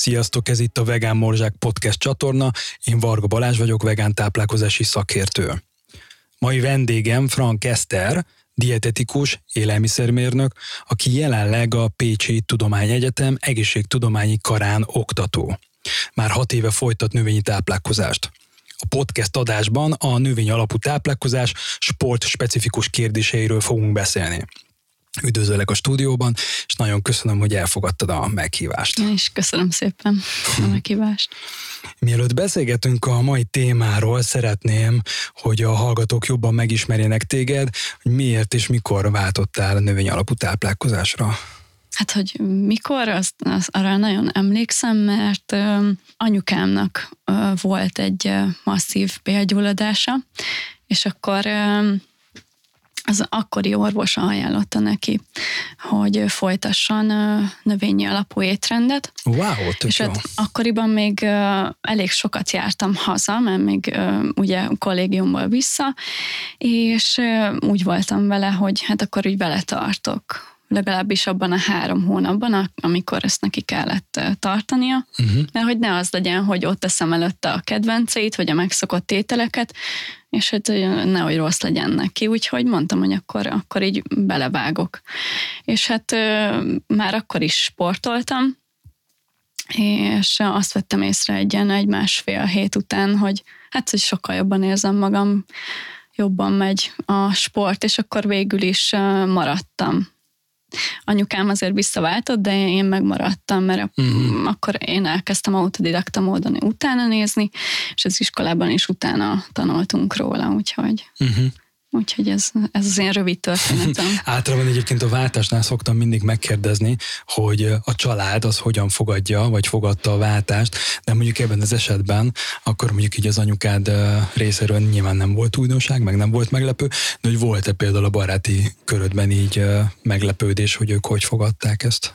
Sziasztok, ez itt a Vegán Morzsák podcast csatorna, én Varga Balázs vagyok, vegán táplálkozási szakértő. Mai vendégem Frank Eszter, dietetikus, élelmiszermérnök, aki jelenleg a Pécsi Tudományegyetem egészségtudományi karán oktató. Már hat éve folytat növényi táplálkozást. A podcast adásban a növény alapú táplálkozás sport specifikus kérdéseiről fogunk beszélni. Üdvözöllek a stúdióban, és nagyon köszönöm, hogy elfogadtad a meghívást. Én is köszönöm szépen a meghívást. Mielőtt beszélgetünk a mai témáról, szeretném, hogy a hallgatók jobban megismerjenek téged, hogy miért és mikor váltottál a növény alapú táplálkozásra. Hát, hogy mikor, azt, azt arra nagyon emlékszem, mert ö, anyukámnak ö, volt egy ö, masszív bélgyulladása, és akkor az akkori orvosa ajánlotta neki, hogy folytasson növényi alapú étrendet. Wow, tök És jó. hát akkoriban még elég sokat jártam haza, mert még ugye kollégiumból vissza, és úgy voltam vele, hogy hát akkor úgy vele tartok legalábbis abban a három hónapban, amikor ezt neki kellett tartania, uh-huh. de hogy ne az legyen, hogy ott teszem előtte a kedvenceit, vagy a megszokott ételeket, és hát nehogy rossz legyen neki, úgyhogy mondtam, hogy akkor, akkor így belevágok. És hát már akkor is sportoltam, és azt vettem észre egy ilyen egy-másfél hét után, hogy hát, hogy sokkal jobban érzem magam, jobban megy a sport, és akkor végül is maradtam anyukám azért visszaváltott, de én megmaradtam, mert uh-huh. akkor én elkezdtem autodidakta módon utána nézni, és az iskolában is utána tanultunk róla, úgyhogy... Uh-huh. Úgyhogy ez, ez az én rövid történetem. Általában egyébként a váltásnál szoktam mindig megkérdezni, hogy a család az hogyan fogadja, vagy fogadta a váltást, de mondjuk ebben az esetben, akkor mondjuk így az anyukád részéről nyilván nem volt újdonság, meg nem volt meglepő, de hogy volt-e például a baráti körödben így meglepődés, hogy ők hogy fogadták ezt?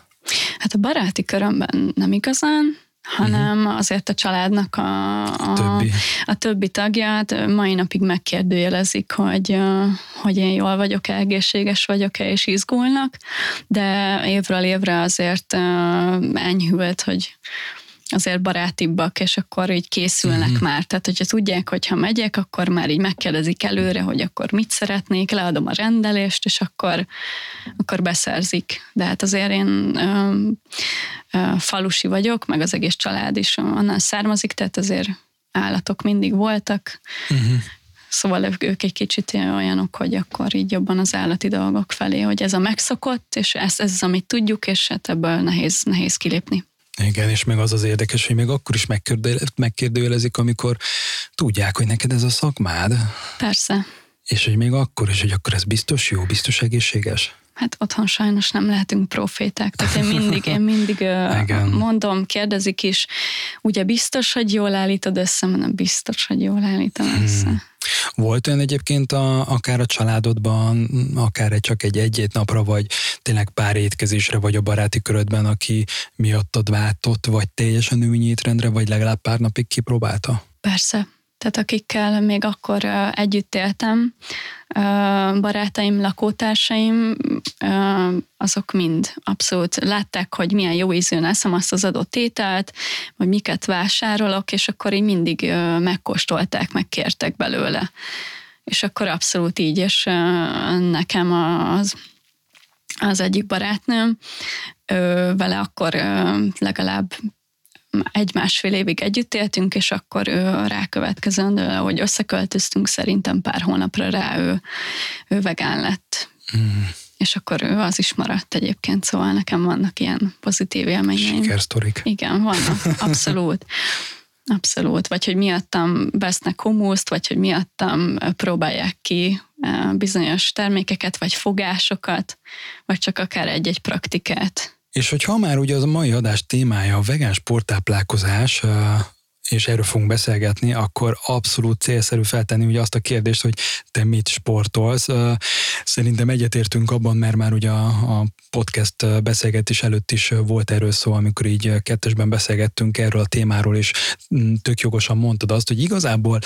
Hát a baráti körömben nem igazán, hanem uh-huh. azért a családnak a, a, többi. a többi tagját mai napig megkérdőjelezik, hogy, hogy én jól vagyok, egészséges vagyok-e, és izgulnak, de évről évre azért enyhült, hogy azért barátibbak, és akkor így készülnek mm-hmm. már. Tehát, hogyha tudják, hogy ha megyek, akkor már így megkérdezik előre, hogy akkor mit szeretnék, leadom a rendelést, és akkor, akkor beszerzik. De hát azért én ö, ö, falusi vagyok, meg az egész család is onnan származik, tehát azért állatok mindig voltak. Mm-hmm. Szóval ők egy kicsit olyanok, hogy akkor így jobban az állati dolgok felé, hogy ez a megszokott, és ez, ez az, amit tudjuk, és hát ebből nehéz, nehéz kilépni. Igen, és meg az az érdekes, hogy még akkor is megkérdőjelezik, amikor tudják, hogy neked ez a szakmád. Persze. És hogy még akkor is, hogy akkor ez biztos jó, biztos egészséges. Hát otthon sajnos nem lehetünk proféták, tehát én mindig, én mindig Igen. mondom, kérdezik is, ugye biztos, hogy jól állítod össze, mondom, biztos, hogy jól állítom hmm. össze. Hmm. Volt olyan egyébként a, akár a családodban, akár egy, csak egy egy napra, vagy tényleg pár étkezésre, vagy a baráti körödben, aki miattad váltott, vagy teljesen növényi étrendre, vagy legalább pár napig kipróbálta? Persze, tehát akikkel még akkor együtt éltem, barátaim, lakótársaim, azok mind abszolút látták, hogy milyen jó ízűn eszem azt az adott ételt, vagy miket vásárolok, és akkor így mindig megkóstolták, megkértek belőle. És akkor abszolút így, és nekem az az egyik barátnőm, vele akkor legalább egy-másfél évig együtt éltünk, és akkor ő rákövetkezendő, hogy összeköltöztünk, szerintem pár hónapra rá ő, ő vegán lett. Mm. És akkor ő az is maradt egyébként, szóval nekem vannak ilyen pozitív élményeim. Sikersztorik. Igen, vannak, abszolút. Abszolút, vagy hogy miattam vesznek humuszt, vagy hogy miattam próbálják ki bizonyos termékeket, vagy fogásokat, vagy csak akár egy-egy praktikát. És hogyha már ugye az a mai adás témája a vegán sporttáplálkozás, és erről fogunk beszélgetni, akkor abszolút célszerű feltenni ugye azt a kérdést, hogy te mit sportolsz. Szerintem egyetértünk abban, mert már ugye a, a podcast beszélgetés előtt is volt erről szó, amikor így kettesben beszélgettünk erről a témáról, és mm, tök jogosan mondtad azt, hogy igazából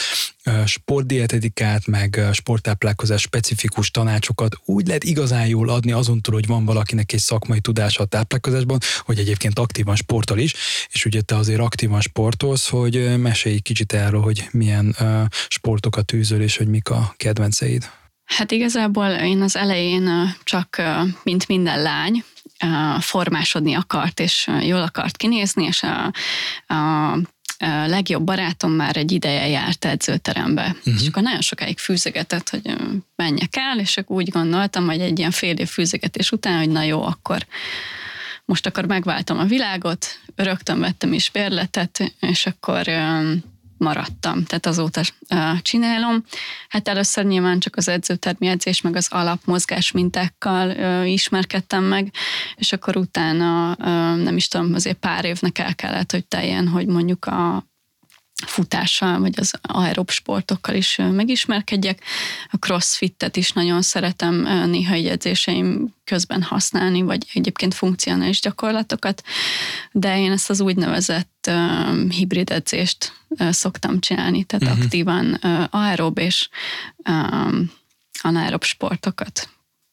sportdietetikát, meg sporttáplálkozás specifikus tanácsokat úgy lehet igazán jól adni azon túl, hogy van valakinek egy szakmai tudása a táplálkozásban, hogy egyébként aktívan sportol is, és ugye te azért aktívan sportolsz, hogy mesélj kicsit erről, hogy milyen sportokat űzöl, és hogy mik a kedvenceid. Hát igazából én az elején csak, mint minden lány, formásodni akart, és jól akart kinézni, és a, a a legjobb barátom már egy ideje járt edzőterembe, uh-huh. és akkor nagyon sokáig fűzegetett, hogy menjek el, és akkor úgy gondoltam, hogy egy ilyen fél év fűzegetés után, hogy na jó, akkor most akkor megváltom a világot, rögtön vettem is bérletet, és akkor maradtam, tehát azóta csinálom. Hát először nyilván csak az edzőtermi edzés, meg az alapmozgás mintákkal ismerkedtem meg, és akkor utána nem is tudom, azért pár évnek el kellett, hogy teljen, hogy mondjuk a futással, vagy az aerob sportokkal is megismerkedjek. A crossfittet is nagyon szeretem néha egy edzéseim közben használni, vagy egyébként funkcionális gyakorlatokat, de én ezt az úgynevezett uh, hibrid edzést uh, szoktam csinálni, tehát uh-huh. aktívan uh, aerob és uh, anaerob sportokat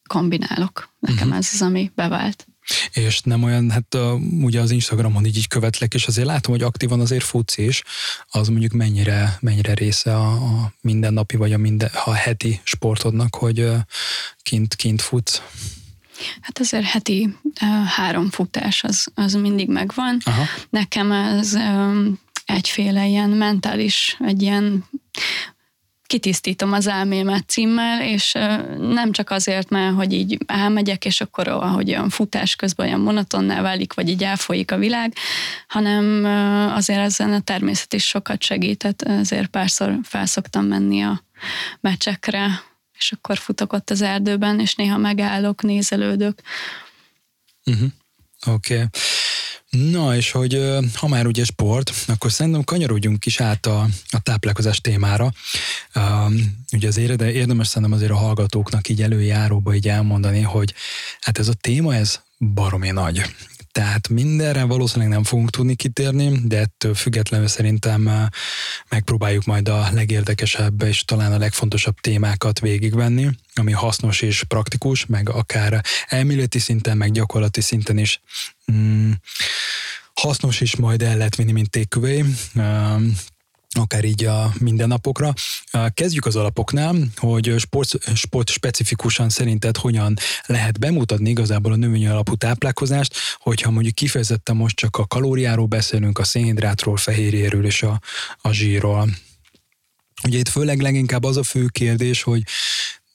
kombinálok. Nekem uh-huh. ez az, ami bevált és nem olyan, hát uh, ugye az Instagramon így, így követlek, és azért látom, hogy aktívan azért futsz is, az mondjuk mennyire, mennyire része a, a mindennapi, vagy a, minden, a heti sportodnak, hogy uh, kint, kint futsz. Hát azért heti uh, három futás az, az mindig megvan. Aha. Nekem ez um, egyféle ilyen mentális, egy ilyen kitisztítom az elmémet címmel, és nem csak azért, mert hogy így elmegyek, és akkor ahogy olyan futás közben olyan monotonná válik, vagy így elfolyik a világ, hanem azért ezen a természet is sokat segített, ezért párszor felszoktam menni a meccsekre, és akkor futok ott az erdőben, és néha megállok, nézelődök. Uh-huh. Oké. Okay. Na, és hogy ha már ugye sport, akkor szerintem kanyarodjunk is át a, a táplálkozás témára. Um, ugye azért, de érdemes szerintem azért a hallgatóknak így előjáróba így elmondani, hogy hát ez a téma, ez baromi nagy. Tehát mindenre valószínűleg nem fogunk tudni kitérni, de ettől függetlenül szerintem megpróbáljuk majd a legérdekesebb és talán a legfontosabb témákat végigvenni, ami hasznos és praktikus, meg akár elméleti szinten, meg gyakorlati szinten is. Mm, hasznos is majd el lehet vinni, mint takeaway akár így a mindennapokra. Kezdjük az alapoknál, hogy sport, sport specifikusan szerinted hogyan lehet bemutatni igazából a növényi alapú táplálkozást, hogyha mondjuk kifejezetten most csak a kalóriáról beszélünk, a szénhidrátról, fehérjéről és a, a zsírról. Ugye itt főleg leginkább az a fő kérdés, hogy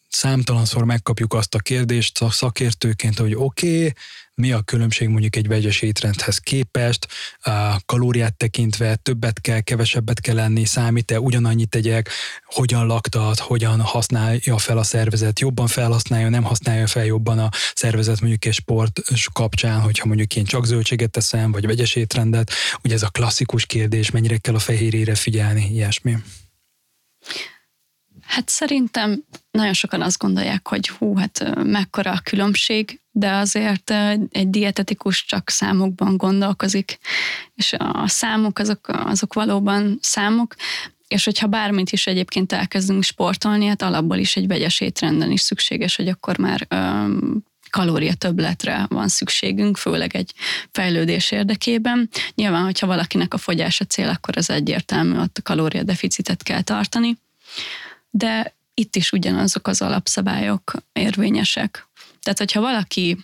számtalanszor megkapjuk azt a kérdést a szakértőként, hogy oké, okay, mi a különbség mondjuk egy vegyes étrendhez képest, a kalóriát tekintve többet kell, kevesebbet kell lenni, számít-e, ugyanannyit tegyek, hogyan laktat, hogyan használja fel a szervezet, jobban felhasználja, nem használja fel jobban a szervezet mondjuk egy sport kapcsán, hogyha mondjuk én csak zöldséget teszem, vagy vegyes étrendet, ugye ez a klasszikus kérdés, mennyire kell a fehérjére figyelni, ilyesmi. Hát szerintem nagyon sokan azt gondolják, hogy hú, hát mekkora a különbség, de azért egy dietetikus csak számokban gondolkozik, és a számok azok, azok valóban számok, és hogyha bármit is egyébként elkezdünk sportolni, hát alapból is egy vegyes étrenden is szükséges, hogy akkor már öm, kalória többletre van szükségünk, főleg egy fejlődés érdekében. Nyilván, hogyha valakinek a fogyása cél, akkor az egyértelmű, ott a kalóriadeficitet kell tartani de itt is ugyanazok az alapszabályok érvényesek. Tehát, hogyha valaki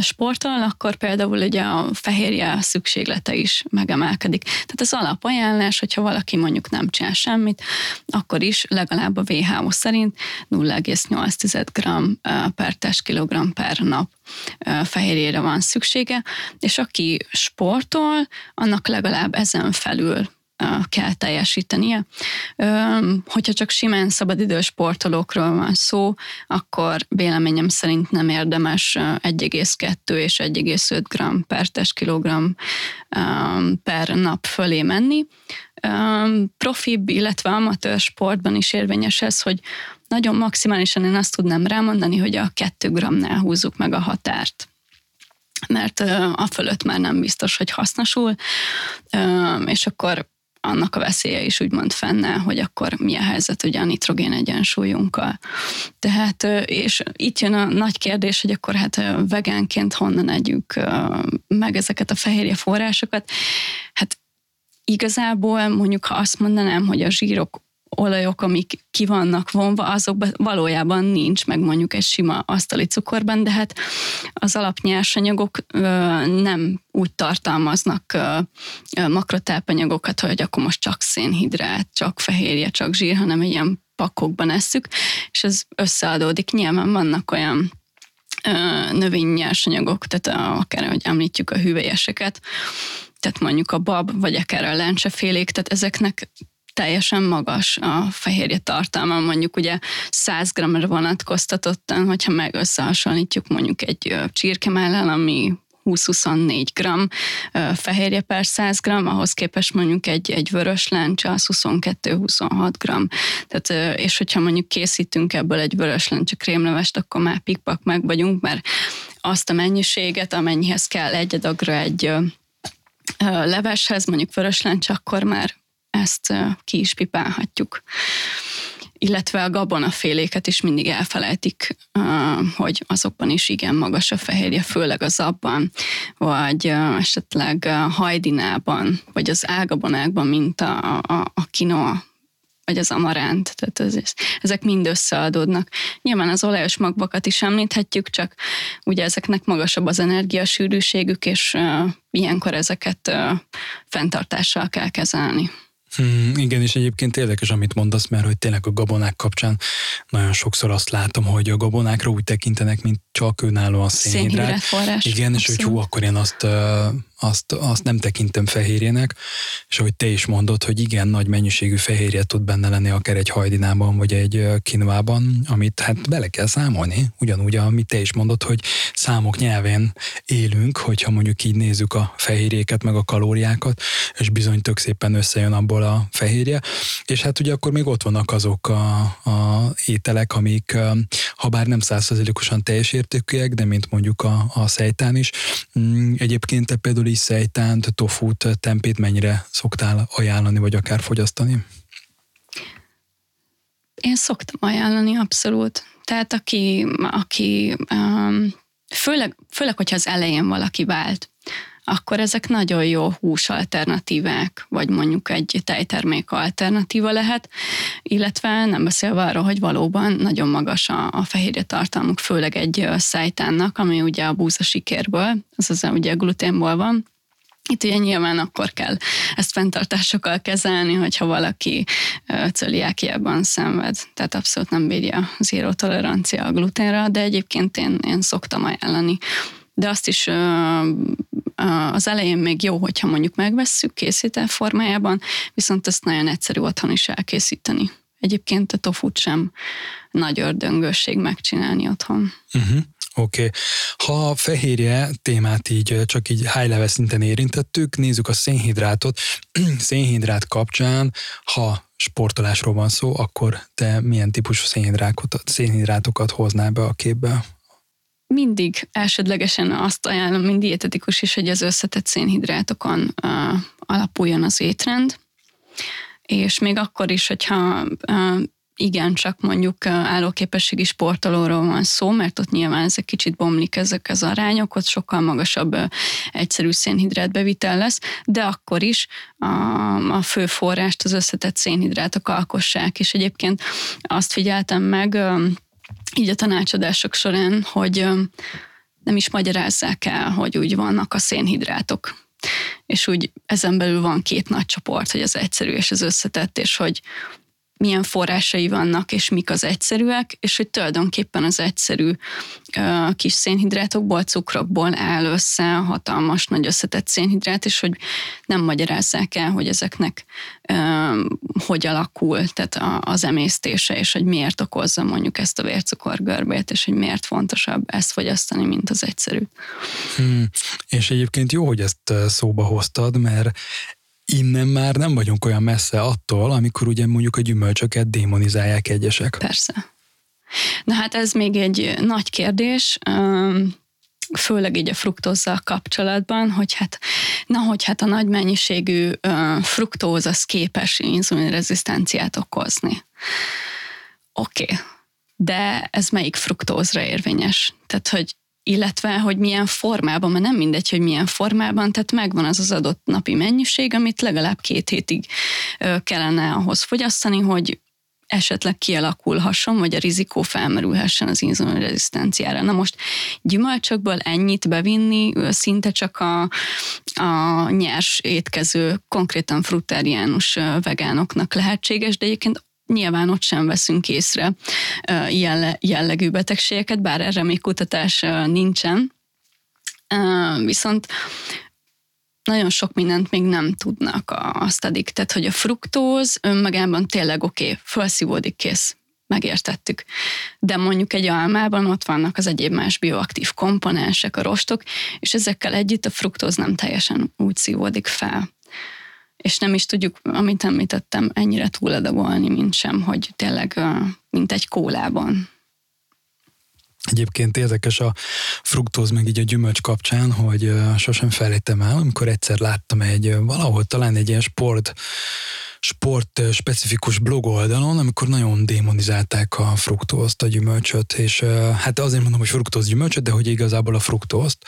sportol, akkor például ugye a fehérje szükséglete is megemelkedik. Tehát az alapajánlás, hogyha valaki mondjuk nem csinál semmit, akkor is legalább a WHO szerint 0,8 g per testkilogramm per nap fehérjére van szüksége, és aki sportol, annak legalább ezen felül kell teljesítenie. Hogyha csak simán szabadidős sportolókról van szó, akkor véleményem szerint nem érdemes 1,2 és 1,5 g per testkilogramm per nap fölé menni. Profibb, illetve amatőr sportban is érvényes ez, hogy nagyon maximálisan én azt tudnám rámondani, hogy a 2 g-nál húzzuk meg a határt mert a fölött már nem biztos, hogy hasznosul, és akkor annak a veszélye is úgymond fennáll, hogy akkor mi a helyzet ugye a nitrogén egyensúlyunkkal. Tehát, és itt jön a nagy kérdés, hogy akkor hát vegánként honnan együk meg ezeket a fehérje forrásokat. Hát igazából mondjuk, ha azt mondanám, hogy a zsírok olajok, amik ki vannak vonva, azokban valójában nincs meg mondjuk egy sima asztali cukorban, de hát az alapnyersanyagok ö, nem úgy tartalmaznak ö, makrotápanyagokat, hogy akkor most csak szénhidrát, csak fehérje, csak zsír, hanem ilyen pakokban esszük, és ez összeadódik. Nyilván vannak olyan növénynyersanyagok, tehát akár, hogy említjük a hüvelyeseket, tehát mondjuk a bab, vagy akár a lencsefélék, tehát ezeknek teljesen magas a fehérje tartalma, mondjuk ugye 100 g-ra vonatkoztatottan, hogyha meg összehasonlítjuk mondjuk egy csirkemellel, ami 20-24 g fehérje per 100 g, ahhoz képest mondjuk egy, egy vörös lencse az 22-26 g. Tehát, és hogyha mondjuk készítünk ebből egy vörös lencse krémlevest, akkor már pikpak meg vagyunk, mert azt a mennyiséget, amennyihez kell egy adagra egy leveshez, mondjuk vörös lencse, akkor már ezt ki is pipálhatjuk. Illetve a gabonaféléket is mindig elfelejtik, hogy azokban is igen magas a fehérje, főleg az abban, vagy esetleg hajdinában, vagy az ágabonákban, mint a, a, a kinoa vagy az amaránt, tehát ez, ezek mind összeadódnak. Nyilván az olajos magvakat is említhetjük, csak ugye ezeknek magasabb az energiasűrűségük, és uh, ilyenkor ezeket uh, fenntartással kell kezelni. Hmm, igen, és egyébként érdekes, amit mondasz, mert hogy tényleg a gabonák kapcsán nagyon sokszor azt látom, hogy a gabonákra úgy tekintenek, mint csak önállóan szénhidrát. szénhidrát igen, és hogy hú, akkor én azt azt, azt nem tekintem fehérjének, és ahogy te is mondod, hogy igen, nagy mennyiségű fehérje tud benne lenni akár egy hajdinában, vagy egy kinvában, amit hát bele kell számolni, ugyanúgy, amit te is mondod, hogy számok nyelvén élünk, hogyha mondjuk így nézzük a fehérjéket, meg a kalóriákat, és bizony tök szépen összejön abból a fehérje, és hát ugye akkor még ott vannak azok a, a ételek, amik ha bár nem százszerzelékosan teljes értékűek, de mint mondjuk a, a szejtán is, mm, egyébként például is szejtánt, tofút, tempét mennyire szoktál ajánlani, vagy akár fogyasztani? Én szoktam ajánlani, abszolút. Tehát aki, aki um, főleg, főleg, hogyha az elején valaki vált, akkor ezek nagyon jó hús alternatívák, vagy mondjuk egy tejtermék alternatíva lehet, illetve nem beszélve arról, hogy valóban nagyon magas a, a fehérje tartalmuk, főleg egy szájtánnak, ami ugye a búzasikérből, azaz ugye a gluténból van, itt ugye nyilván akkor kell ezt fenntartásokkal kezelni, hogyha valaki cöliákiában szenved. Tehát abszolút nem bírja zéró tolerancia a gluténra, de egyébként én, én szoktam ajánlani. De azt is az elején még jó, hogyha mondjuk megvesszük készítel formájában, viszont ezt nagyon egyszerű otthon is elkészíteni. Egyébként a tofut sem nagy ördöngőség megcsinálni otthon. Uh-huh. Oké. Okay. Ha a fehérje témát így csak így high level szinten érintettük, nézzük a szénhidrátot. Szénhidrát kapcsán, ha sportolásról van szó, akkor te milyen típusú szénhidrátokat, szénhidrátokat hoznál be a képbe? Mindig elsődlegesen azt ajánlom, mint dietetikus is, hogy az összetett szénhidrátokon uh, alapuljon az étrend, és még akkor is, hogyha uh, igen, csak mondjuk állóképességi sportolóról van szó, mert ott nyilván ezek kicsit bomlik ezek az arányok, ott sokkal magasabb egyszerű szénhidrátbevitel lesz, de akkor is a, a fő forrást az összetett szénhidrátok alkossák, és egyébként azt figyeltem meg így a tanácsadások során, hogy nem is magyarázzák el, hogy úgy vannak a szénhidrátok. És úgy ezen belül van két nagy csoport, hogy az egyszerű és az összetett, és hogy milyen forrásai vannak, és mik az egyszerűek, és hogy tulajdonképpen az egyszerű kis szénhidrátokból, cukrokból áll össze hatalmas, nagy összetett szénhidrát, és hogy nem magyarázzák el, hogy ezeknek uh, hogy alakul, tehát az emésztése, és hogy miért okozza mondjuk ezt a vércukorgörbét, és hogy miért fontosabb ezt fogyasztani, mint az egyszerű. Hmm. És egyébként jó, hogy ezt szóba hoztad, mert innen már nem vagyunk olyan messze attól, amikor ugye mondjuk a gyümölcsöket démonizálják egyesek. Persze. Na hát ez még egy nagy kérdés, főleg így a fruktózzal kapcsolatban, hogy hát, na hogy hát a nagy mennyiségű fruktóz az képes inzulinrezisztenciát okozni. Oké, okay. de ez melyik fruktózra érvényes? Tehát, hogy illetve hogy milyen formában, mert nem mindegy, hogy milyen formában, tehát megvan az az adott napi mennyiség, amit legalább két hétig kellene ahhoz fogyasztani, hogy esetleg kialakulhasson, vagy a rizikó felmerülhessen az inzulinrezisztenciára. Na most gyümölcsökből ennyit bevinni szinte csak a, a nyers étkező, konkrétan frutáriánus vegánoknak lehetséges, de egyébként nyilván ott sem veszünk észre jellegű betegségeket, bár erre még kutatás nincsen. Viszont nagyon sok mindent még nem tudnak a sztadik. Tehát, hogy a fruktóz önmagában tényleg oké, okay, felszívódik, kész, megértettük. De mondjuk egy almában ott vannak az egyéb más bioaktív komponensek, a rostok, és ezekkel együtt a fruktóz nem teljesen úgy szívódik fel és nem is tudjuk, amit említettem, ennyire túladagolni, mint sem, hogy tényleg mint egy kólában. Egyébként érdekes a fruktóz meg így a gyümölcs kapcsán, hogy sosem felejtem el, amikor egyszer láttam egy valahol talán egy ilyen sport sport specifikus blog oldalon, amikor nagyon démonizálták a fruktózt, a gyümölcsöt, és hát azért mondom, hogy fruktóz gyümölcsöt, de hogy igazából a fruktózt,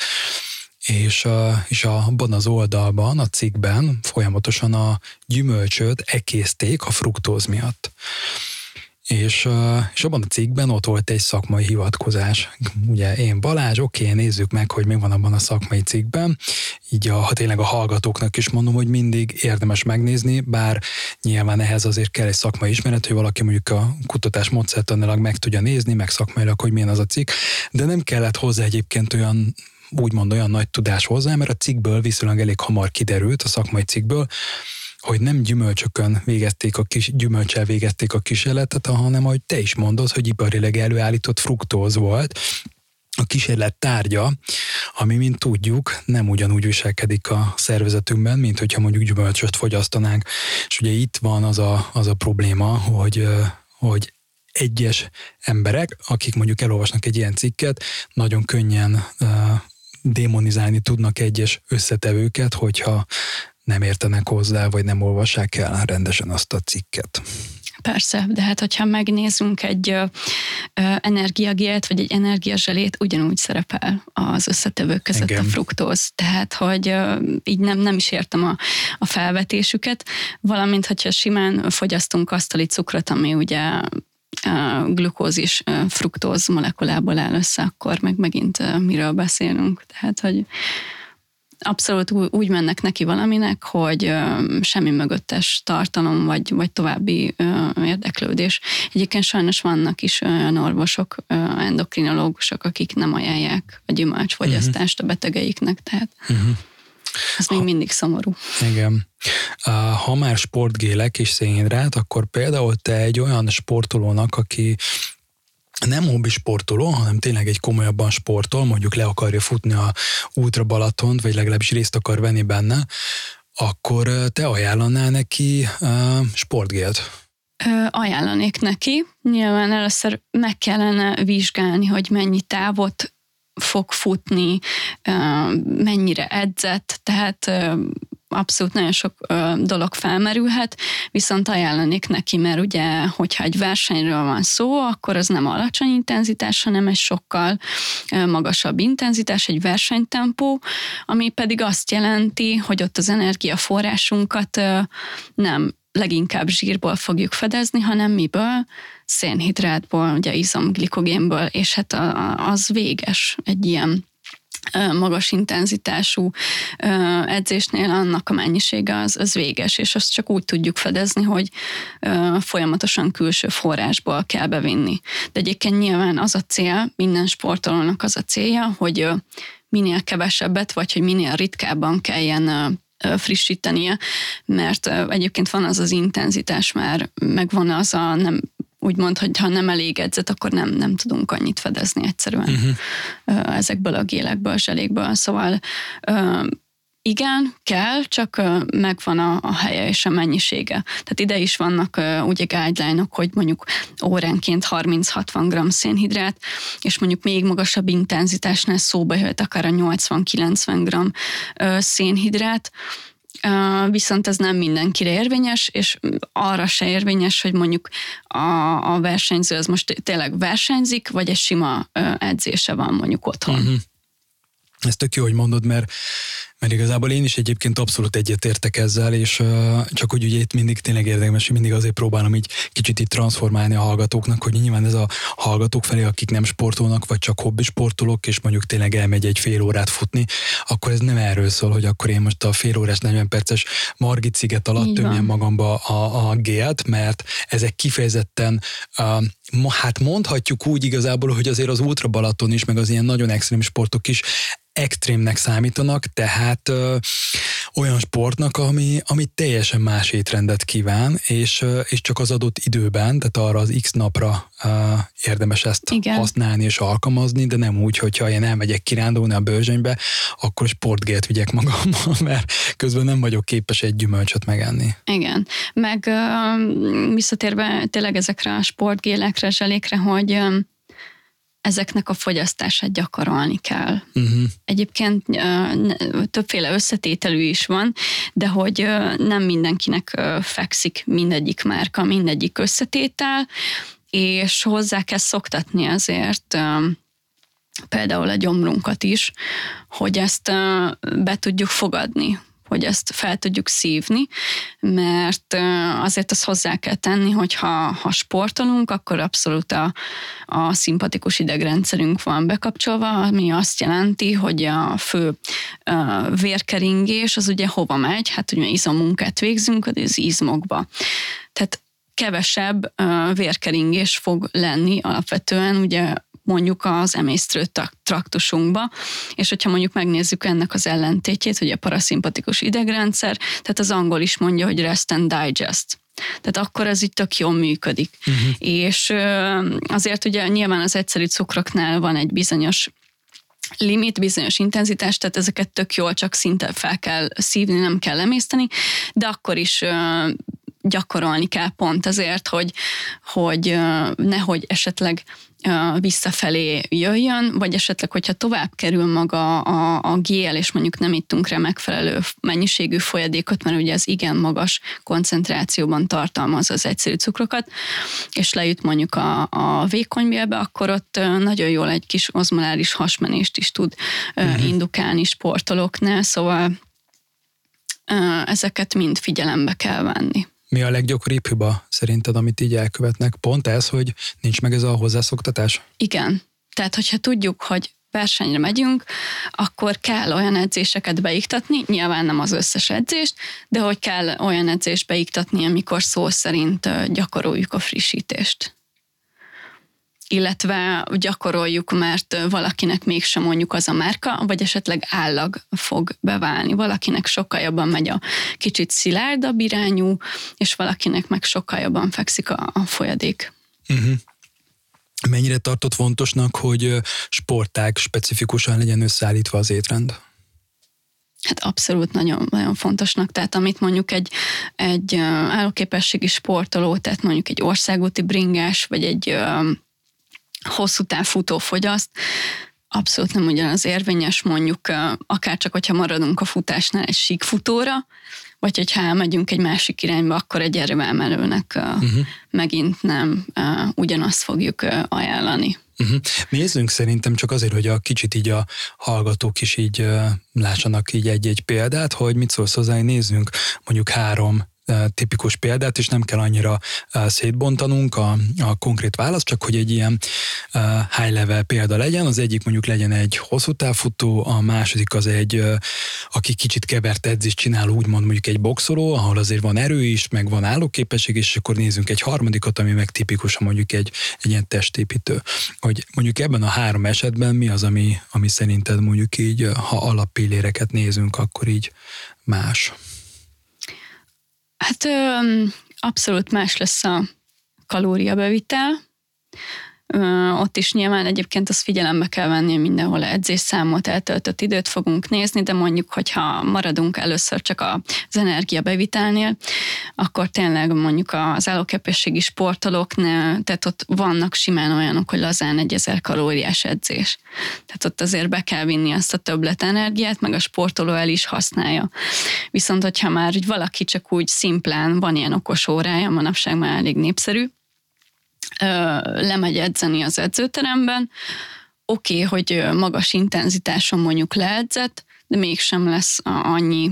és, és abban az oldalban, a cikkben folyamatosan a gyümölcsöt ekészték a fruktóz miatt. És, és abban a cikkben ott volt egy szakmai hivatkozás. Ugye én Balázs, oké, nézzük meg, hogy mi van abban a szakmai cikkben. Így a, ha tényleg a hallgatóknak is mondom, hogy mindig érdemes megnézni, bár nyilván ehhez azért kell egy szakmai ismeret, hogy valaki mondjuk a kutatás módszertanilag meg tudja nézni, meg szakmailag, hogy milyen az a cikk, de nem kellett hozzá egyébként olyan úgymond olyan nagy tudás hozzá, mert a cikkből viszonylag elég hamar kiderült, a szakmai cikkből, hogy nem gyümölcsökön végezték a kis, gyümölcsel végezték a kísérletet, hanem ahogy te is mondod, hogy iparileg előállított fruktóz volt, a kísérlet tárgya, ami, mint tudjuk, nem ugyanúgy viselkedik a szervezetünkben, mint hogyha mondjuk gyümölcsöt fogyasztanánk. És ugye itt van az a, az a probléma, hogy, hogy egyes emberek, akik mondjuk elolvasnak egy ilyen cikket, nagyon könnyen démonizálni tudnak egyes összetevőket, hogyha nem értenek hozzá, vagy nem olvassák el rendesen azt a cikket. Persze, de hát hogyha megnézzünk egy energiagélt, vagy egy energiazselét, ugyanúgy szerepel az összetevők között Engem. a fruktóz. Tehát, hogy ö, így nem, nem is értem a, a felvetésüket, valamint, hogyha simán fogyasztunk asztali cukrot, ami ugye glukózis fruktóz molekulából áll össze, akkor meg megint miről beszélünk. Tehát, hogy abszolút úgy mennek neki valaminek, hogy semmi mögöttes tartalom, vagy, vagy további érdeklődés. Egyébként sajnos vannak is olyan orvosok, endokrinológusok, akik nem ajánlják a gyümölcsfogyasztást uh-huh. a betegeiknek, tehát uh-huh. Ez még mindig szomorú. Igen. Ha már sportgélek és szénhidrát, akkor például te egy olyan sportolónak, aki nem hobbi sportoló, hanem tényleg egy komolyabban sportol, mondjuk le akarja futni a útra Balatont, vagy legalábbis részt akar venni benne, akkor te ajánlanál neki uh, sportgélt? Ajánlanék neki. Nyilván először meg kellene vizsgálni, hogy mennyi távot fog futni, mennyire edzett, tehát abszolút nagyon sok dolog felmerülhet, viszont ajánlanék neki, mert ugye, hogyha egy versenyről van szó, akkor az nem alacsony intenzitás, hanem egy sokkal magasabb intenzitás, egy versenytempó, ami pedig azt jelenti, hogy ott az energiaforrásunkat nem leginkább zsírból fogjuk fedezni, hanem miből? Szénhidrátból, ugye izomglikogénből, és hát az véges egy ilyen magas intenzitású edzésnél annak a mennyisége az, az véges, és azt csak úgy tudjuk fedezni, hogy folyamatosan külső forrásból kell bevinni. De egyébként nyilván az a cél, minden sportolónak az a célja, hogy minél kevesebbet, vagy hogy minél ritkábban kelljen frissítenie, mert egyébként van az az intenzitás már, meg van az a nem úgymond, hogy ha nem elég edzett, akkor nem, nem tudunk annyit fedezni egyszerűen uh-huh. ezekből a gélekből, zselékből. Szóval igen, kell, csak megvan a, a helye és a mennyisége. Tehát ide is vannak ugye guideline-ok, hogy mondjuk óránként 30-60 g szénhidrát, és mondjuk még magasabb intenzitásnál szóba jöhet akár a 80-90 g szénhidrát, viszont ez nem mindenkire érvényes, és arra se érvényes, hogy mondjuk a, a versenyző az most tényleg versenyzik, vagy egy sima edzése van mondjuk otthon. Uh-huh. Ez tök jó, hogy mondod, mert mert igazából én is egyébként abszolút egyetértek ezzel, és uh, csak hogy ugye itt mindig tényleg érdemes, hogy mindig azért próbálom így kicsit itt transformálni a hallgatóknak, hogy nyilván ez a hallgatók felé, akik nem sportolnak, vagy csak hobbi sportolók, és mondjuk tényleg elmegy egy fél órát futni, akkor ez nem erről szól, hogy akkor én most a fél órás 40 perces Margit sziget alatt tömjem magamba a, a gélt, mert ezek kifejezetten uh, hát mondhatjuk úgy igazából, hogy azért az Ultra Balaton is, meg az ilyen nagyon extrém sportok is extrémnek számítanak, tehát ö, olyan sportnak, ami, ami teljesen más étrendet kíván, és, ö, és csak az adott időben, tehát arra az x napra ö, érdemes ezt Igen. használni és alkalmazni, de nem úgy, hogyha én elmegyek kirándulni a bőzsönybe, akkor sportgélt vigyek magammal, mert közben nem vagyok képes egy gyümölcsöt megenni. Igen, meg ö, visszatérve tényleg ezekre a sportgélekre, zselékre, hogy ezeknek a fogyasztását gyakorolni kell. Uh-huh. Egyébként többféle összetételű is van, de hogy nem mindenkinek fekszik mindegyik márka, mindegyik összetétel, és hozzá kell szoktatni azért például a gyomrunkat is, hogy ezt be tudjuk fogadni, hogy ezt fel tudjuk szívni, mert azért azt hozzá kell tenni, hogy ha, ha sportolunk, akkor abszolút a, a szimpatikus idegrendszerünk van bekapcsolva, ami azt jelenti, hogy a fő a vérkeringés az ugye hova megy? Hát ugye izomunkát végzünk az izmokba. Tehát kevesebb vérkeringés fog lenni alapvetően ugye mondjuk az emésztő traktusunkba, és hogyha mondjuk megnézzük ennek az ellentétjét, hogy a paraszimpatikus idegrendszer, tehát az angol is mondja, hogy rest and digest. Tehát akkor ez itt tök jól működik. Uh-huh. És azért ugye nyilván az egyszerű cukroknál van egy bizonyos limit, bizonyos intenzitás, tehát ezeket tök jól csak szinte fel kell szívni, nem kell emészteni, de akkor is gyakorolni kell pont azért, hogy, hogy nehogy esetleg visszafelé jöjjön, vagy esetleg, hogyha tovább kerül maga a, a GL, és mondjuk nem ittunk rá megfelelő mennyiségű folyadékot, mert ugye az igen magas koncentrációban tartalmaz az egyszerű cukrokat, és lejut mondjuk a, a vékonybélbe, akkor ott nagyon jól egy kis ozmoláris hasmenést is tud uh-huh. indukálni sportolóknál, szóval ezeket mind figyelembe kell venni. Mi a leggyakoribb hiba szerinted, amit így elkövetnek? Pont ez, hogy nincs meg ez a hozzászoktatás? Igen. Tehát, hogyha tudjuk, hogy versenyre megyünk, akkor kell olyan edzéseket beiktatni, nyilván nem az összes edzést, de hogy kell olyan edzést beiktatni, amikor szó szerint gyakoroljuk a frissítést illetve gyakoroljuk, mert valakinek mégsem mondjuk az a márka, vagy esetleg állag fog beválni. Valakinek sokkal jobban megy a kicsit szilárdabb irányú, és valakinek meg sokkal jobban fekszik a, a folyadék. Uh-huh. Mennyire tartott fontosnak, hogy sportág specifikusan legyen összeállítva az étrend? Hát abszolút nagyon, nagyon fontosnak, tehát amit mondjuk egy, egy állóképességi sportoló, tehát mondjuk egy országúti bringás, vagy egy hosszú futó fogyaszt, abszolút nem ugyanaz érvényes, mondjuk akár csak, hogyha maradunk a futásnál egy síkfutóra, vagy hogyha elmegyünk egy másik irányba, akkor egy erőemelőnek uh-huh. megint nem ugyanazt fogjuk ajánlani. Uh-huh. Nézzünk szerintem csak azért, hogy a kicsit így a hallgatók is így lássanak így egy-egy példát, hogy mit szólsz hozzá, hogy nézzünk mondjuk három tipikus példát, és nem kell annyira szétbontanunk a, a konkrét választ, csak hogy egy ilyen high level példa legyen. Az egyik mondjuk legyen egy hosszú távfutó, a második az egy, aki kicsit kevert edzést csinál, úgymond mondjuk egy boxoló, ahol azért van erő is, meg van állóképesség, és akkor nézzünk egy harmadikat, ami meg tipikusan mondjuk egy, egy ilyen testépítő. Hogy mondjuk ebben a három esetben mi az, ami, ami szerinted mondjuk így, ha alappilléreket nézünk, akkor így más? Hát ö, abszolút más lesz a kalóriabevitel, ott is nyilván egyébként azt figyelembe kell venni, hogy mindenhol edzésszámot, eltöltött időt fogunk nézni, de mondjuk, hogyha maradunk először csak az energiabevitelnél, akkor tényleg mondjuk az állóképességi sportolóknál, tehát ott vannak simán olyanok, hogy lazán egy ezer kalóriás edzés. Tehát ott azért be kell vinni azt a többlet energiát, meg a sportoló el is használja. Viszont, hogyha már valaki csak úgy szimplán van ilyen okos órája, manapság már elég népszerű, lemegy edzeni az edzőteremben, oké, okay, hogy magas intenzitáson mondjuk leedzett, de mégsem lesz annyi,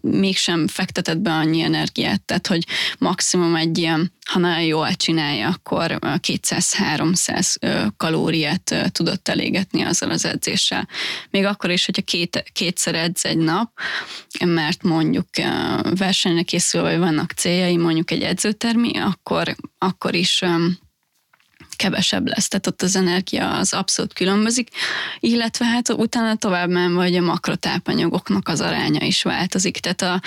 mégsem fektetett be annyi energiát, tehát hogy maximum egy ilyen, ha nagyon jól csinálja, akkor 200-300 kalóriát tudott elégetni azzal az edzéssel. Még akkor is, hogyha két, kétszer edz egy nap, mert mondjuk versenyre készül, vagy vannak céljai, mondjuk egy edzőtermi, akkor, akkor is kevesebb lesz, tehát ott az energia az abszolút különbözik, illetve hát utána tovább menve, hogy a makrotápanyagoknak az aránya is változik, tehát a,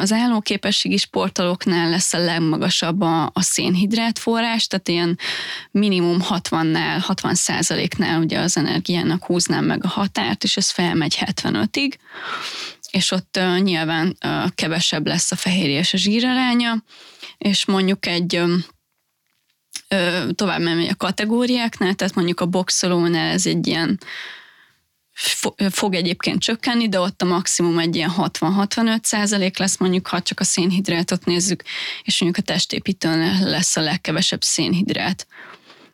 az állóképességi sportolóknál lesz a legmagasabb a, a szénhidrát forrás, tehát ilyen minimum 60-nál, 60 százaléknál ugye az energiának húznám meg a határt, és ez felmegy 75-ig, és ott uh, nyilván uh, kevesebb lesz a fehérje és a zsíraránya, és mondjuk egy um, tovább menni a kategóriáknál, tehát mondjuk a boxolónál ez egy ilyen fog egyébként csökkenni, de ott a maximum egy ilyen 60-65 százalék lesz, mondjuk ha csak a szénhidrátot nézzük, és mondjuk a testépítőnél lesz a legkevesebb szénhidrát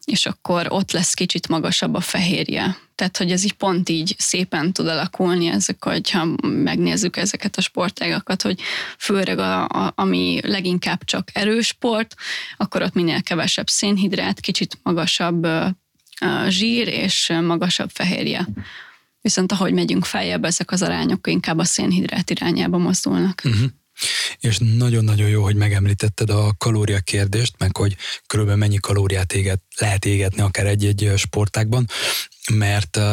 és akkor ott lesz kicsit magasabb a fehérje. Tehát, hogy ez így pont így szépen tud alakulni, ezek, hogyha megnézzük ezeket a sportágakat, hogy főleg a, a, ami leginkább csak erős sport, akkor ott minél kevesebb szénhidrát, kicsit magasabb a zsír és magasabb fehérje. Viszont ahogy megyünk feljebb, ezek az arányok inkább a szénhidrát irányába mozdulnak. Uh-huh. És nagyon-nagyon jó, hogy megemlítetted a kalória kérdést, meg hogy körülbelül mennyi kalóriát éget, lehet égetni akár egy-egy sportákban, mert uh,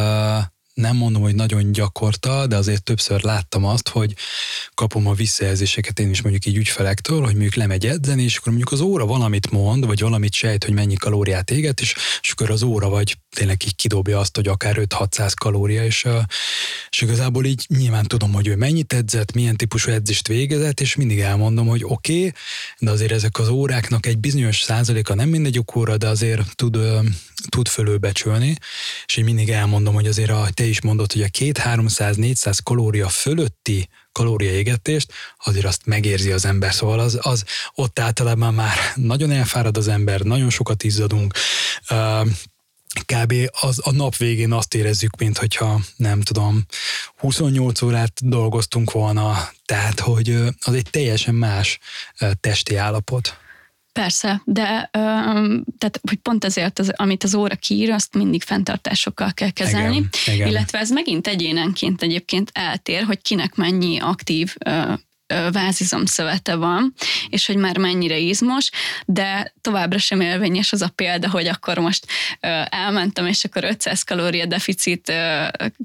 nem mondom, hogy nagyon gyakorta, de azért többször láttam azt, hogy kapom a visszajelzéseket én is mondjuk így ügyfelektől, hogy mondjuk lemegy edzeni, és akkor mondjuk az óra valamit mond, vagy valamit sejt, hogy mennyi kalóriát éget, és, és akkor az óra vagy tényleg így kidobja azt, hogy akár 5-600 kalória, és, és igazából így nyilván tudom, hogy ő mennyit edzett, milyen típusú edzést végezett, és mindig elmondom, hogy oké, okay, de azért ezek az óráknak egy bizonyos százaléka nem mindegy óra, de azért tud, tud fölőbecsülni, és én mindig elmondom, hogy azért a, te is mondod, hogy a 2-300-400 kalória fölötti kalóriaégetést, azért azt megérzi az ember, szóval az, az ott általában már nagyon elfárad az ember, nagyon sokat izzadunk, kb. Az, a nap végén azt érezzük, mint hogyha nem tudom, 28 órát dolgoztunk volna, tehát hogy az egy teljesen más testi állapot. Persze, de tehát, hogy pont ezért, az, amit az óra kiír, azt mindig fenntartásokkal kell kezelni, igen, igen. illetve ez megint egyénenként egyébként eltér, hogy kinek mennyi aktív vázizomszövete van, és hogy már mennyire izmos, de továbbra sem élvényes az a példa, hogy akkor most elmentem, és akkor 500 kalória deficit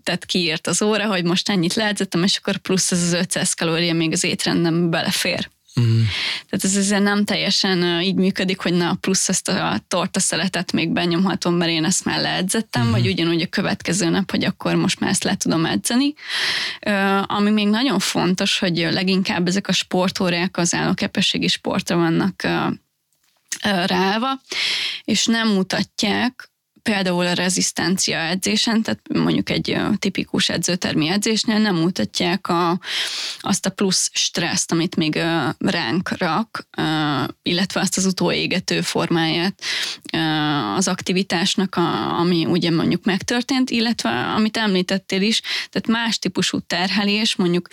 tehát kiírt az óra, hogy most ennyit leedzettem, és akkor plusz az 500 kalória még az étrendem belefér. Mm. Tehát ez azért nem teljesen így működik, hogy na plusz ezt a torta szeletet még benyomhatom, mert én ezt már leedzettem, mm. vagy ugyanúgy a következő nap, hogy akkor most már ezt le tudom edzeni. Ami még nagyon fontos, hogy leginkább ezek a sportórák az állóképességi sportra vannak ráállva, és nem mutatják például a rezisztencia edzésen, tehát mondjuk egy tipikus edzőtermi edzésnél nem mutatják a, azt a plusz stresszt, amit még ránk rak, illetve azt az utóégető formáját az aktivitásnak, ami ugye mondjuk megtörtént, illetve amit említettél is, tehát más típusú terhelés, mondjuk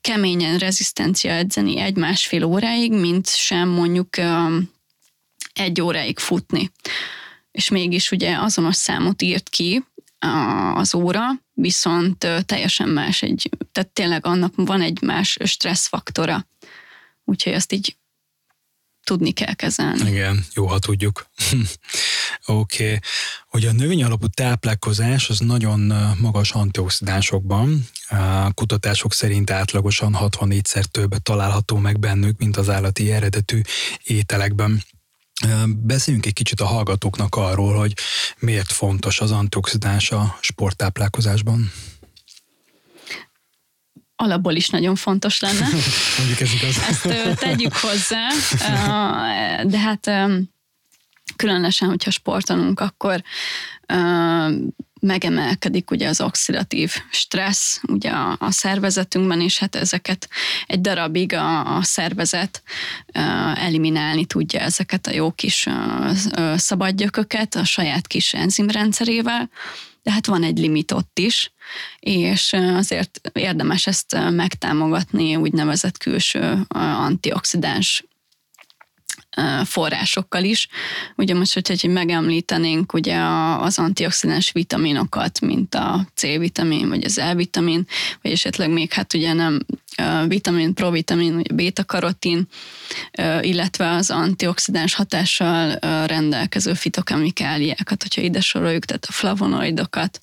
keményen rezisztencia edzeni egy-másfél óráig, mint sem mondjuk egy óráig futni és mégis ugye azonos számot írt ki az óra, viszont teljesen más egy, tehát tényleg annak van egy más stresszfaktora. Úgyhogy ezt így tudni kell kezelni. Igen, jó, ha tudjuk. Oké. okay. Ugye a növény alapú táplálkozás az nagyon magas antioxidánsokban. Kutatások szerint átlagosan 64-szer több található meg bennük, mint az állati eredetű ételekben. Beszéljünk egy kicsit a hallgatóknak arról, hogy miért fontos az antioxidáns a sporttáplálkozásban. Alapból is nagyon fontos lenne. Mondjuk ez igaz. Ezt tegyük hozzá, de hát különösen, hogyha sportolunk, akkor megemelkedik ugye az oxidatív stressz ugye a, a szervezetünkben, és hát ezeket egy darabig a, a szervezet uh, eliminálni tudja ezeket a jó kis uh, szabadgyököket a saját kis enzimrendszerével, de hát van egy limit ott is, és azért érdemes ezt megtámogatni úgynevezett külső antioxidáns forrásokkal is. Ugye most, hogyha megemlítenénk ugye az antioxidáns vitaminokat, mint a C-vitamin, vagy az E-vitamin, vagy esetleg még hát ugye nem vitamin, provitamin, vagy beta-karotin, illetve az antioxidáns hatással rendelkező fitokemikáliákat, hogyha ide soroljuk, tehát a flavonoidokat,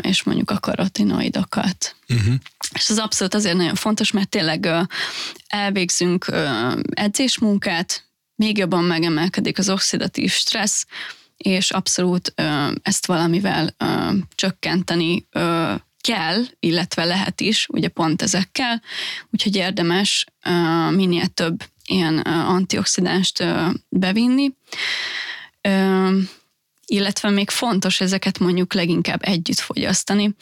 és mondjuk a karotinoidokat. Uh-huh. És ez abszolút azért nagyon fontos, mert tényleg elvégzünk edzésmunkát, még jobban megemelkedik az oxidatív stressz, és abszolút ezt valamivel csökkenteni kell, illetve lehet is, ugye pont ezekkel, úgyhogy érdemes minél több ilyen antioxidánst bevinni illetve még fontos ezeket mondjuk leginkább együtt fogyasztani,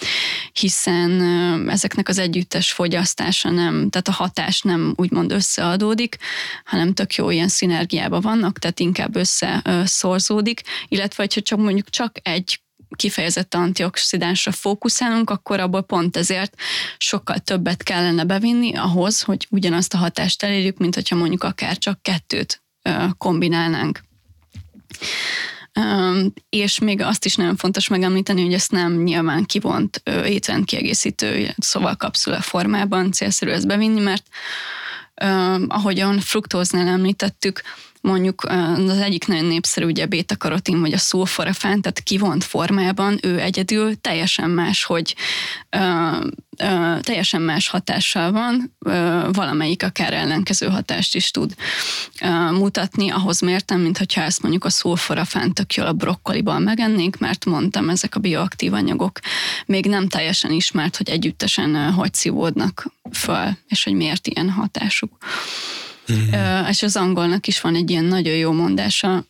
hiszen ezeknek az együttes fogyasztása nem, tehát a hatás nem úgymond összeadódik, hanem tök jó ilyen szinergiában vannak, tehát inkább összeszorzódik, illetve hogyha csak mondjuk csak egy kifejezett antioxidánsra fókuszálunk, akkor abból pont ezért sokkal többet kellene bevinni ahhoz, hogy ugyanazt a hatást elérjük, mint hogyha mondjuk akár csak kettőt kombinálnánk. És még azt is nagyon fontos megemlíteni, hogy ezt nem nyilván kivont étrendkiegészítő, szóval kapszula formában célszerű ezt bevinni, mert ahogyan fruktóznál említettük, mondjuk az egyik nagyon népszerű ugye beta-karotin vagy a szulforafán, tehát kivont formában ő egyedül teljesen más, hogy ö, ö, teljesen más hatással van, ö, valamelyik akár ellenkező hatást is tud ö, mutatni, ahhoz mértem, mint hogyha ezt mondjuk a szulforafán tök jól a brokkoliban megennénk, mert mondtam, ezek a bioaktív anyagok még nem teljesen ismert, hogy együttesen hogy szívódnak föl, és hogy miért ilyen hatásuk. Mm-hmm. És az angolnak is van egy ilyen nagyon jó mondása,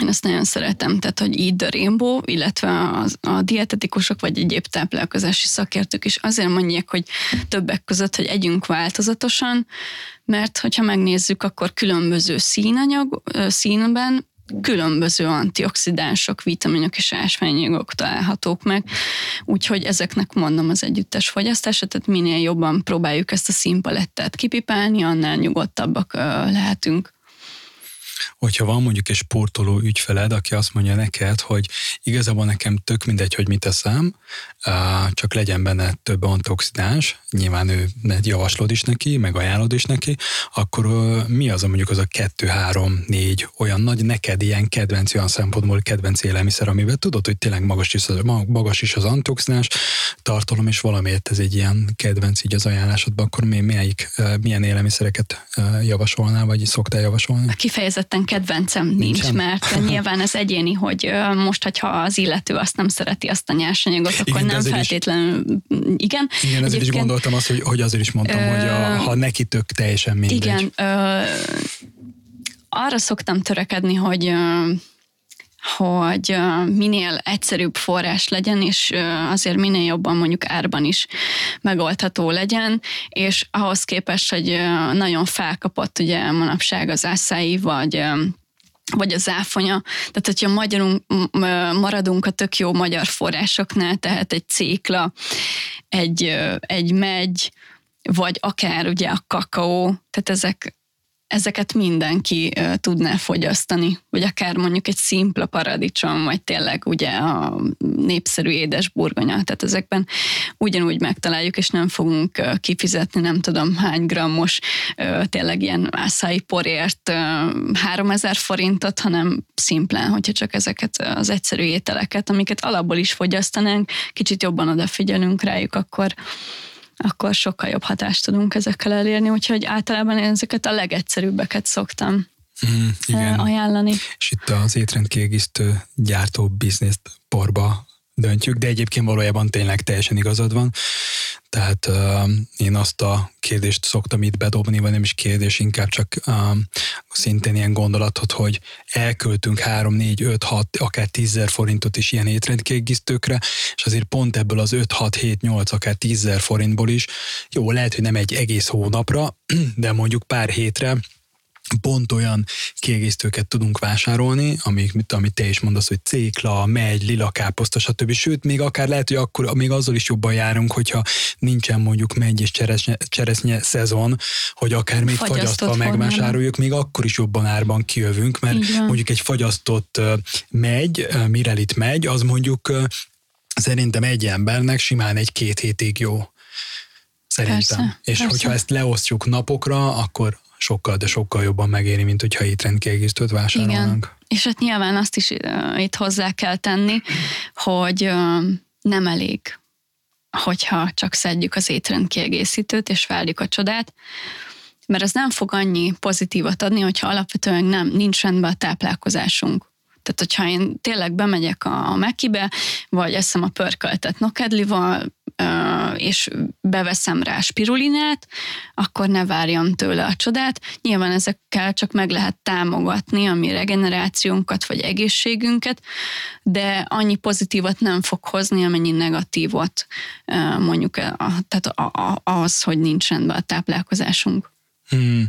én ezt nagyon szeretem, tehát, hogy így a rainbow, illetve az, a dietetikusok vagy egyéb táplálkozási szakértők is azért mondják, hogy többek között, hogy együnk változatosan, mert hogyha megnézzük, akkor különböző színanyag, színben különböző antioxidánsok, vitaminok és ásványanyagok találhatók meg, úgyhogy ezeknek mondom az együttes fogyasztása, tehát minél jobban próbáljuk ezt a színpalettát kipipálni, annál nyugodtabbak lehetünk hogyha van mondjuk egy sportoló ügyfeled, aki azt mondja neked, hogy igazából nekem tök mindegy, hogy mit eszem, csak legyen benne több antioxidáns, nyilván ő javaslod is neki, meg ajánlod is neki, akkor mi az a mondjuk az a kettő, három, négy olyan nagy neked ilyen kedvenc, olyan szempontból kedvenc élelmiszer, amivel tudod, hogy tényleg magas is, magas is az antioxidáns tartalom, és valamiért ez egy ilyen kedvenc így az ajánlásodban, akkor mi, melyik, milyen élelmiszereket javasolnál, vagy szoktál javasolni? Kifejezetten kedvencem nincs, Nincsen? mert nyilván ez egyéni, hogy most, hogyha az illető azt nem szereti azt a nyersanyagot, akkor igen, nem feltétlenül, is, igen. Igen, ezért is gondoltam azt, hogy, hogy azért is mondtam, ö, hogy a, ha neki tök teljesen mindegy. Igen, ö, arra szoktam törekedni, hogy hogy minél egyszerűbb forrás legyen, és azért minél jobban mondjuk árban is megoldható legyen, és ahhoz képest, hogy nagyon felkapott ugye manapság az ászái, vagy vagy az áfonya. Tehát, hogyha magyarunk, maradunk a tök jó magyar forrásoknál, tehát egy cékla, egy, egy megy, vagy akár ugye a kakaó, tehát ezek, ezeket mindenki tudná fogyasztani, vagy akár mondjuk egy szimpla paradicsom, vagy tényleg ugye a népszerű édes burgonya, tehát ezekben ugyanúgy megtaláljuk, és nem fogunk kifizetni nem tudom hány grammos tényleg ilyen ászai porért uh, 3000 forintot, hanem szimplán, hogyha csak ezeket az egyszerű ételeket, amiket alapból is fogyasztanánk, kicsit jobban odafigyelünk rájuk, akkor akkor sokkal jobb hatást tudunk ezekkel elérni, úgyhogy általában én ezeket a legegyszerűbbeket szoktam mm, igen. ajánlani. És itt az étrendkiegészítő gyártó bizniszt porba döntjük, de egyébként valójában tényleg teljesen igazad van. Tehát uh, én azt a kérdést szoktam itt bedobni, vagy nem is kérdés, inkább csak uh, szintén ilyen gondolatot, hogy elköltünk 3, 4, 5, 6, akár 10 forintot is ilyen étrendkiegészítőkre, és azért pont ebből az 5, 6, 7, 8, akár 10 forintból is, jó, lehet, hogy nem egy egész hónapra, de mondjuk pár hétre pont olyan kiegészítőket tudunk vásárolni, amik, amit te is mondasz, hogy cékla, megy, lila káposzta, stb. Sőt, még akár lehet, hogy akkor még azzal is jobban járunk, hogyha nincsen mondjuk megy és cseresznye, cseresznye szezon, hogy akár még fagyasztott fagyasztva megvásároljuk, még akkor is jobban árban kijövünk, mert mondjuk egy fagyasztott megy, mirelit megy, az mondjuk szerintem egy embernek simán egy-két hétig jó. Szerintem. Persze, és persze. hogyha ezt leosztjuk napokra, akkor sokkal, de sokkal jobban megéri, mint hogyha étrendkiegészítőt vásárolnánk. Igen. És hát nyilván azt is itt hozzá kell tenni, hogy nem elég, hogyha csak szedjük az étrendkiegészítőt és várjuk a csodát, mert az nem fog annyi pozitívat adni, hogyha alapvetően nem, nincs rendben a táplálkozásunk. Tehát, hogyha én tényleg bemegyek a Mekibe, vagy eszem a pörköltet nokedlival, és beveszem rá spirulinát, akkor ne várjam tőle a csodát. Nyilván ezekkel csak meg lehet támogatni a mi regenerációnkat vagy egészségünket, de annyi pozitívat nem fog hozni, amennyi negatívot mondjuk tehát az, hogy nincs rendben a táplálkozásunk. Hmm,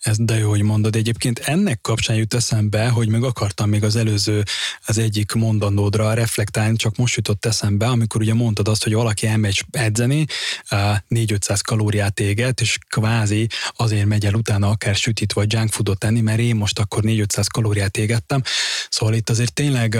ez de jó, hogy mondod. Egyébként ennek kapcsán jut eszembe, hogy meg akartam még az előző, az egyik mondandódra reflektálni, csak most jutott eszembe, amikor ugye mondtad azt, hogy valaki elmegy edzeni, 4-500 kalóriát éget, és kvázi azért megy el utána akár sütit vagy junk foodot tenni, mert én most akkor 4-500 kalóriát égettem. Szóval itt azért tényleg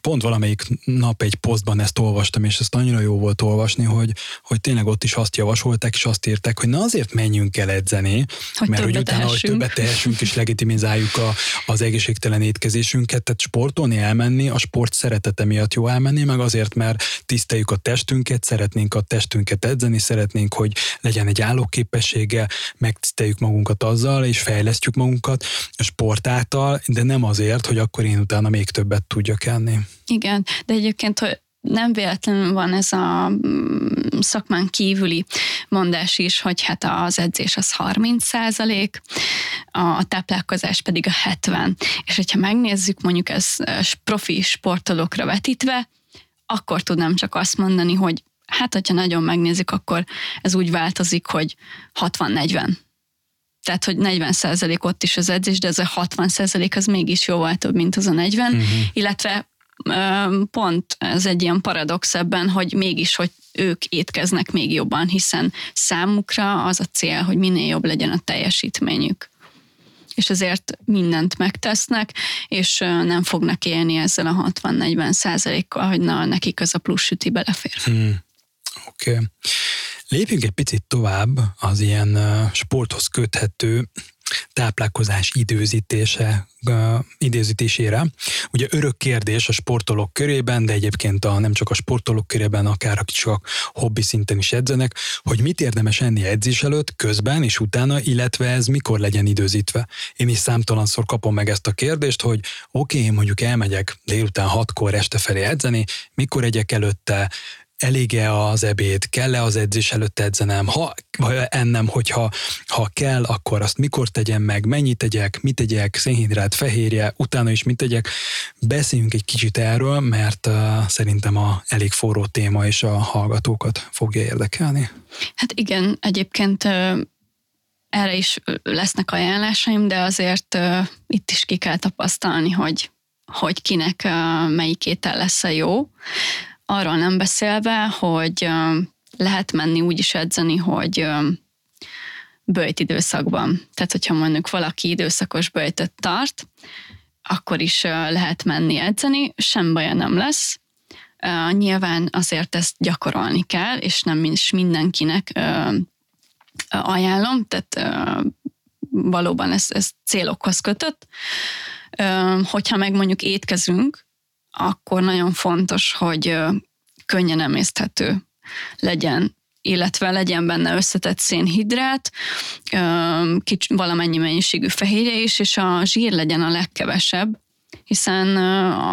pont valamelyik nap egy posztban ezt olvastam, és ezt annyira jó volt olvasni, hogy, hogy tényleg ott is azt javasolták, és azt írták, hogy na azért menjünk el edzeni, hogy mert hogy utána, hogy többet tehessünk és legitimizáljuk a, az egészségtelen étkezésünket, tehát sportolni elmenni, a sport szeretete miatt jó elmenni, meg azért, mert tiszteljük a testünket, szeretnénk a testünket edzeni, szeretnénk, hogy legyen egy állóképessége, megtiszteljük magunkat azzal, és fejlesztjük magunkat a sport által, de nem azért, hogy akkor én utána még többet tudjak enni. Igen, de egyébként, hogy nem véletlenül van ez a mm, szakmán kívüli mondás is, hogy hát az edzés az 30 százalék, a táplálkozás pedig a 70. És hogyha megnézzük mondjuk ez profi sportolókra vetítve, akkor tudnám csak azt mondani, hogy hát, hogyha nagyon megnézik, akkor ez úgy változik, hogy 60-40 tehát, hogy 40% ott is az edzés, de ez a 60% az mégis jóval több, mint az a 40, uh-huh. Mhm. illetve pont ez egy ilyen paradox ebben, hogy mégis, hogy ők étkeznek még jobban, hiszen számukra az a cél, hogy minél jobb legyen a teljesítményük és ezért mindent megtesznek, és nem fognak élni ezzel a 60-40 százalékkal, hogy na, nekik az a plusz süti belefér. Hmm. Oké. Okay. Lépjünk egy picit tovább az ilyen sporthoz köthető táplálkozás időzítése, időzítésére. Ugye örök kérdés a sportolók körében, de egyébként a, nem csak a sportolók körében, akár akik csak hobbi szinten is edzenek, hogy mit érdemes enni edzés előtt, közben és utána, illetve ez mikor legyen időzítve. Én is számtalanszor kapom meg ezt a kérdést, hogy oké, okay, én mondjuk elmegyek délután hatkor este felé edzeni, mikor egyek előtte, elége az ebéd, kell-e az edzés előtt edzenem, ha, vagy ennem, hogyha ha kell, akkor azt mikor tegyem meg, mennyit tegyek, mit tegyek, szénhidrát, fehérje, utána is mit tegyek. Beszéljünk egy kicsit erről, mert uh, szerintem a elég forró téma, és a hallgatókat fogja érdekelni. Hát igen, egyébként uh, erre is lesznek ajánlásaim, de azért uh, itt is ki kell tapasztalni, hogy hogy kinek melyik étel lesz a jó. Arról nem beszélve, hogy lehet menni úgy is edzeni, hogy bőjt időszakban. Tehát, hogyha mondjuk valaki időszakos bőjtöt tart, akkor is lehet menni edzeni, sem baja nem lesz. Nyilván azért ezt gyakorolni kell, és nem is mindenkinek ajánlom, tehát valóban ez, ez célokhoz kötött. Hogyha meg mondjuk étkezünk, akkor nagyon fontos, hogy könnyen emészthető legyen illetve legyen benne összetett szénhidrát, kics, valamennyi mennyiségű fehérje is, és a zsír legyen a legkevesebb, hiszen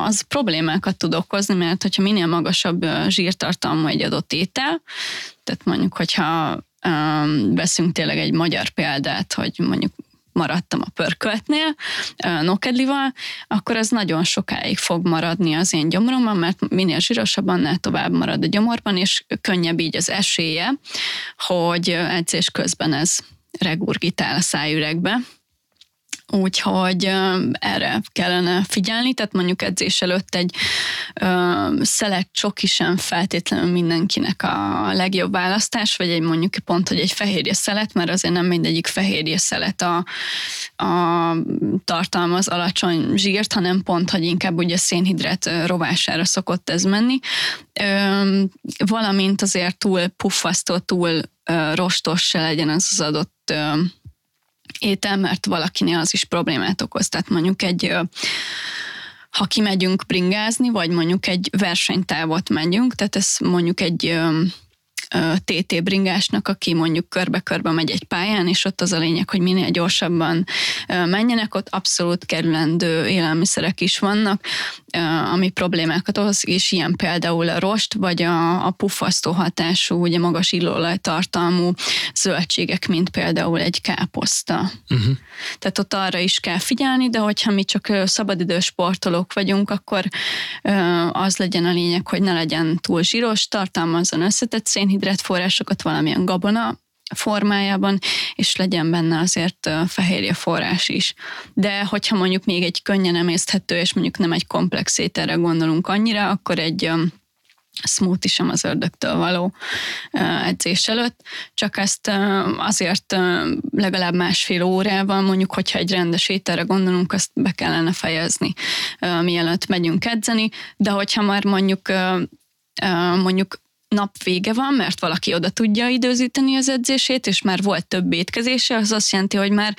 az problémákat tud okozni, mert hogyha minél magasabb zsírtartalmú egy adott étel, tehát mondjuk, hogyha veszünk tényleg egy magyar példát, hogy mondjuk maradtam a pörköltnél, nokedlival, akkor az nagyon sokáig fog maradni az én gyomromban, mert minél zsírosabb, annál tovább marad a gyomorban, és könnyebb így az esélye, hogy edzés közben ez regurgitál a szájüregbe, Úgyhogy erre kellene figyelni, tehát mondjuk edzés előtt egy szelet csoki sem feltétlenül mindenkinek a legjobb választás, vagy egy mondjuk pont, hogy egy fehérje szelet, mert azért nem mindegyik fehérje szelet a, a tartalmaz alacsony zsírt, hanem pont, hogy inkább ugye szénhidrát rovására szokott ez menni. Valamint azért túl puffasztó, túl uh, rostos se legyen az az adott étel, mert valakinél az is problémát okoz. Tehát mondjuk egy ha kimegyünk bringázni, vagy mondjuk egy versenytávot megyünk, tehát ez mondjuk egy TT bringásnak, aki mondjuk körbe-körbe megy egy pályán, és ott az a lényeg, hogy minél gyorsabban menjenek, ott abszolút kerülendő élelmiszerek is vannak, ami problémákat okoz, és ilyen például a rost, vagy a, a puffasztó hatású, ugye magas illóolajtartalmú zöldségek, mint például egy káposzta. Uh-huh. Tehát ott arra is kell figyelni, de hogyha mi csak szabadidős sportolók vagyunk, akkor az legyen a lényeg, hogy ne legyen túl zsíros, tartalmazzon összetett szénhidrát forrásokat, valamilyen gabona formájában, és legyen benne azért fehérje forrás is. De hogyha mondjuk még egy könnyen emészthető, és mondjuk nem egy komplex ételre gondolunk annyira, akkor egy smoothie sem az ördögtől való edzés előtt, csak ezt azért legalább másfél órával, mondjuk, hogyha egy rendes ételre gondolunk, azt be kellene fejezni, mielőtt megyünk edzeni, de hogyha már mondjuk mondjuk nap vége van, mert valaki oda tudja időzíteni az edzését, és már volt több étkezése, az azt jelenti, hogy már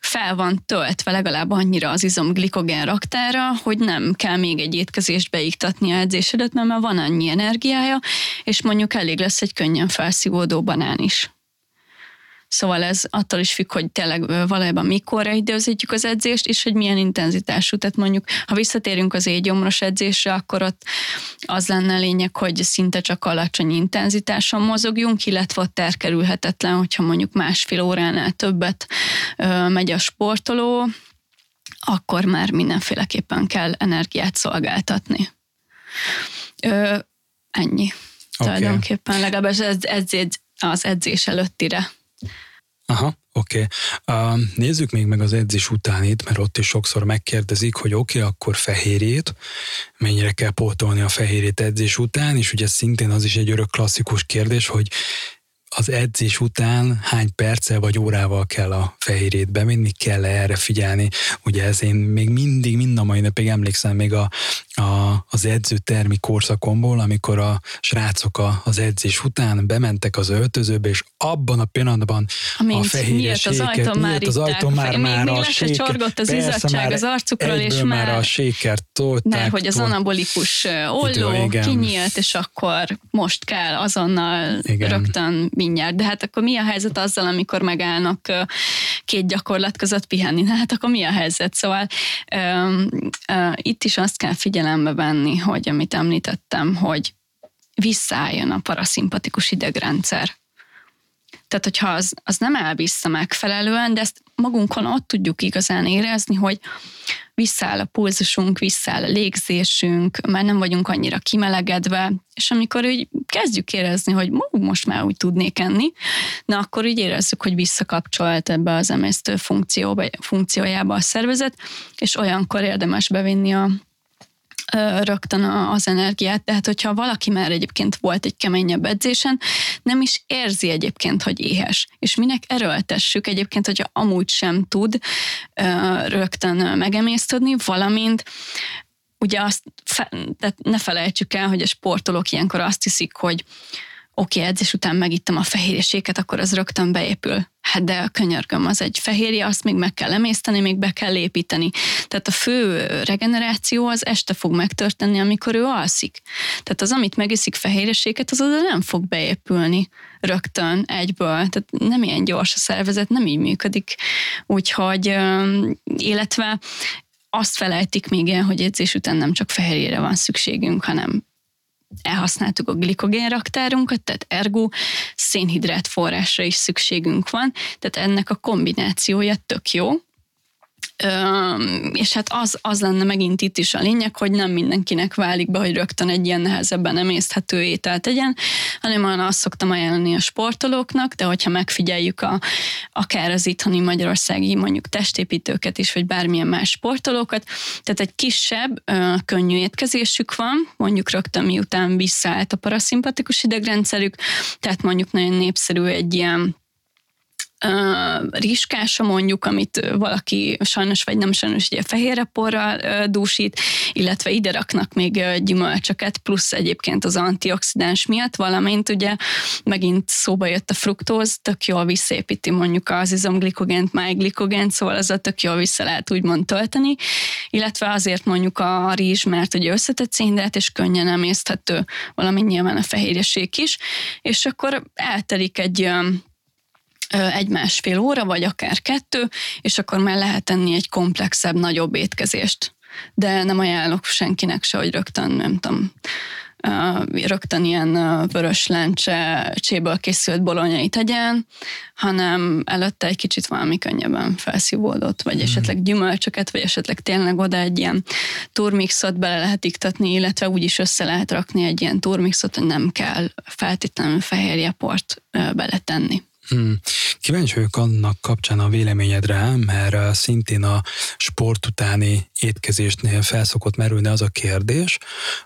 fel van töltve legalább annyira az izom glikogén raktára, hogy nem kell még egy étkezést beiktatni a edzésedet, mert már van annyi energiája, és mondjuk elég lesz egy könnyen felszívódó banán is. Szóval ez attól is függ, hogy tényleg valójában mikorra időzítjük az edzést, és hogy milyen intenzitású. Tehát mondjuk, ha visszatérünk az égyomros edzésre, akkor ott az lenne a lényeg, hogy szinte csak alacsony intenzitáson mozogjunk, illetve ott terkerülhetetlen, hogyha mondjuk másfél óránál többet ö, megy a sportoló, akkor már mindenféleképpen kell energiát szolgáltatni. Ö, ennyi. Okay. Tulajdonképpen legalábbis ez, ez, ez az edzés előttire. Aha, oké. Okay. Uh, nézzük még meg az edzés utánit, mert ott is sokszor megkérdezik, hogy oké, okay, akkor fehérjét, mennyire kell pótolni a fehérjét edzés után, és ugye szintén az is egy örök klasszikus kérdés, hogy az edzés után hány perccel vagy órával kell a fehérjét bevinni, kell -e erre figyelni. Ugye ez én még mindig, mind a mai napig emlékszem még a, a, az edzőtermi korszakomból, amikor a srácok a, az edzés után bementek az öltözőbe, és abban a pillanatban Amint a fehérje az ajtón már az ajtón már, már még, a séker, csorgott az izzadság az arcukról, és már, már a sékert tolták. Mert hogy az anabolikus olló idő, kinyílt, és akkor most kell azonnal igen. rögtön mindjárt. De hát akkor mi a helyzet azzal, amikor megállnak két gyakorlat között pihenni? Hát akkor mi a helyzet? Szóval itt is azt kell figyelembe venni, hogy amit említettem, hogy visszaálljon a paraszimpatikus idegrendszer. Tehát, hogyha az, az nem elvissza megfelelően, de ezt magunkon ott tudjuk igazán érezni, hogy visszaáll a pulzusunk, visszaáll a légzésünk, már nem vagyunk annyira kimelegedve, és amikor úgy kezdjük érezni, hogy most már úgy tudnék enni, na akkor úgy érezzük, hogy visszakapcsolt ebbe az emésztő funkcióba, funkciójába a szervezet, és olyankor érdemes bevinni a rögtön az energiát, tehát hogyha valaki már egyébként volt egy keményebb edzésen, nem is érzi egyébként, hogy éhes. És minek erőltessük egyébként, hogyha amúgy sem tud rögtön megemésztődni, valamint ugye azt, tehát ne felejtsük el, hogy a sportolók ilyenkor azt hiszik, hogy oké, okay, edzés után megittem a fehérjeséket, akkor az rögtön beépül. Hát de a könyörgöm, az egy fehérje, azt még meg kell emészteni, még be kell építeni. Tehát a fő regeneráció az este fog megtörténni, amikor ő alszik. Tehát az, amit megiszik fehérjeséket, az oda nem fog beépülni rögtön egyből. Tehát nem ilyen gyors a szervezet, nem így működik. Úgyhogy, illetve azt felejtik még el, hogy edzés után nem csak fehérjére van szükségünk, hanem elhasználtuk a glikogén raktárunkat, tehát ergo szénhidrát forrásra is szükségünk van, tehát ennek a kombinációja tök jó, és hát az, az lenne megint itt is a lényeg, hogy nem mindenkinek válik be, hogy rögtön egy ilyen nehezebben emészthető ételt tegyen, hanem olyan azt szoktam ajánlani a sportolóknak, de hogyha megfigyeljük a, akár az itthoni magyarországi mondjuk testépítőket is, vagy bármilyen más sportolókat, tehát egy kisebb, könnyű étkezésük van, mondjuk rögtön miután visszaállt a paraszimpatikus idegrendszerük, tehát mondjuk nagyon népszerű egy ilyen uh, riskása mondjuk, amit valaki sajnos vagy nem sajnos ugye fehérreporral uh, dúsít, illetve ide raknak még gyümölcsöket, plusz egyébként az antioxidáns miatt, valamint ugye megint szóba jött a fruktóz, tök jól visszaépíti mondjuk az izomglikogént, májglikogént, szóval az a tök jól vissza lehet úgymond tölteni, illetve azért mondjuk a rizs, mert ugye összetett szénhidrát és könnyen emészthető, valamint nyilván a fehérjeség is, és akkor eltelik egy egy másfél óra, vagy akár kettő, és akkor már lehet tenni egy komplexebb, nagyobb étkezést. De nem ajánlok senkinek se, hogy rögtön, nem tudom, rögtön ilyen vörös lencse cséből készült bolonyait tegyen, hanem előtte egy kicsit valami könnyebben felszívódott, vagy mm. esetleg gyümölcsöket, vagy esetleg tényleg oda egy ilyen turmixot bele lehet iktatni, illetve úgy is össze lehet rakni egy ilyen turmixot, hogy nem kell feltétlenül fehérjeport beletenni. Hmm. Kíváncsi vagyok annak kapcsán a véleményedre, mert szintén a sport utáni étkezésnél felszokott merülni az a kérdés,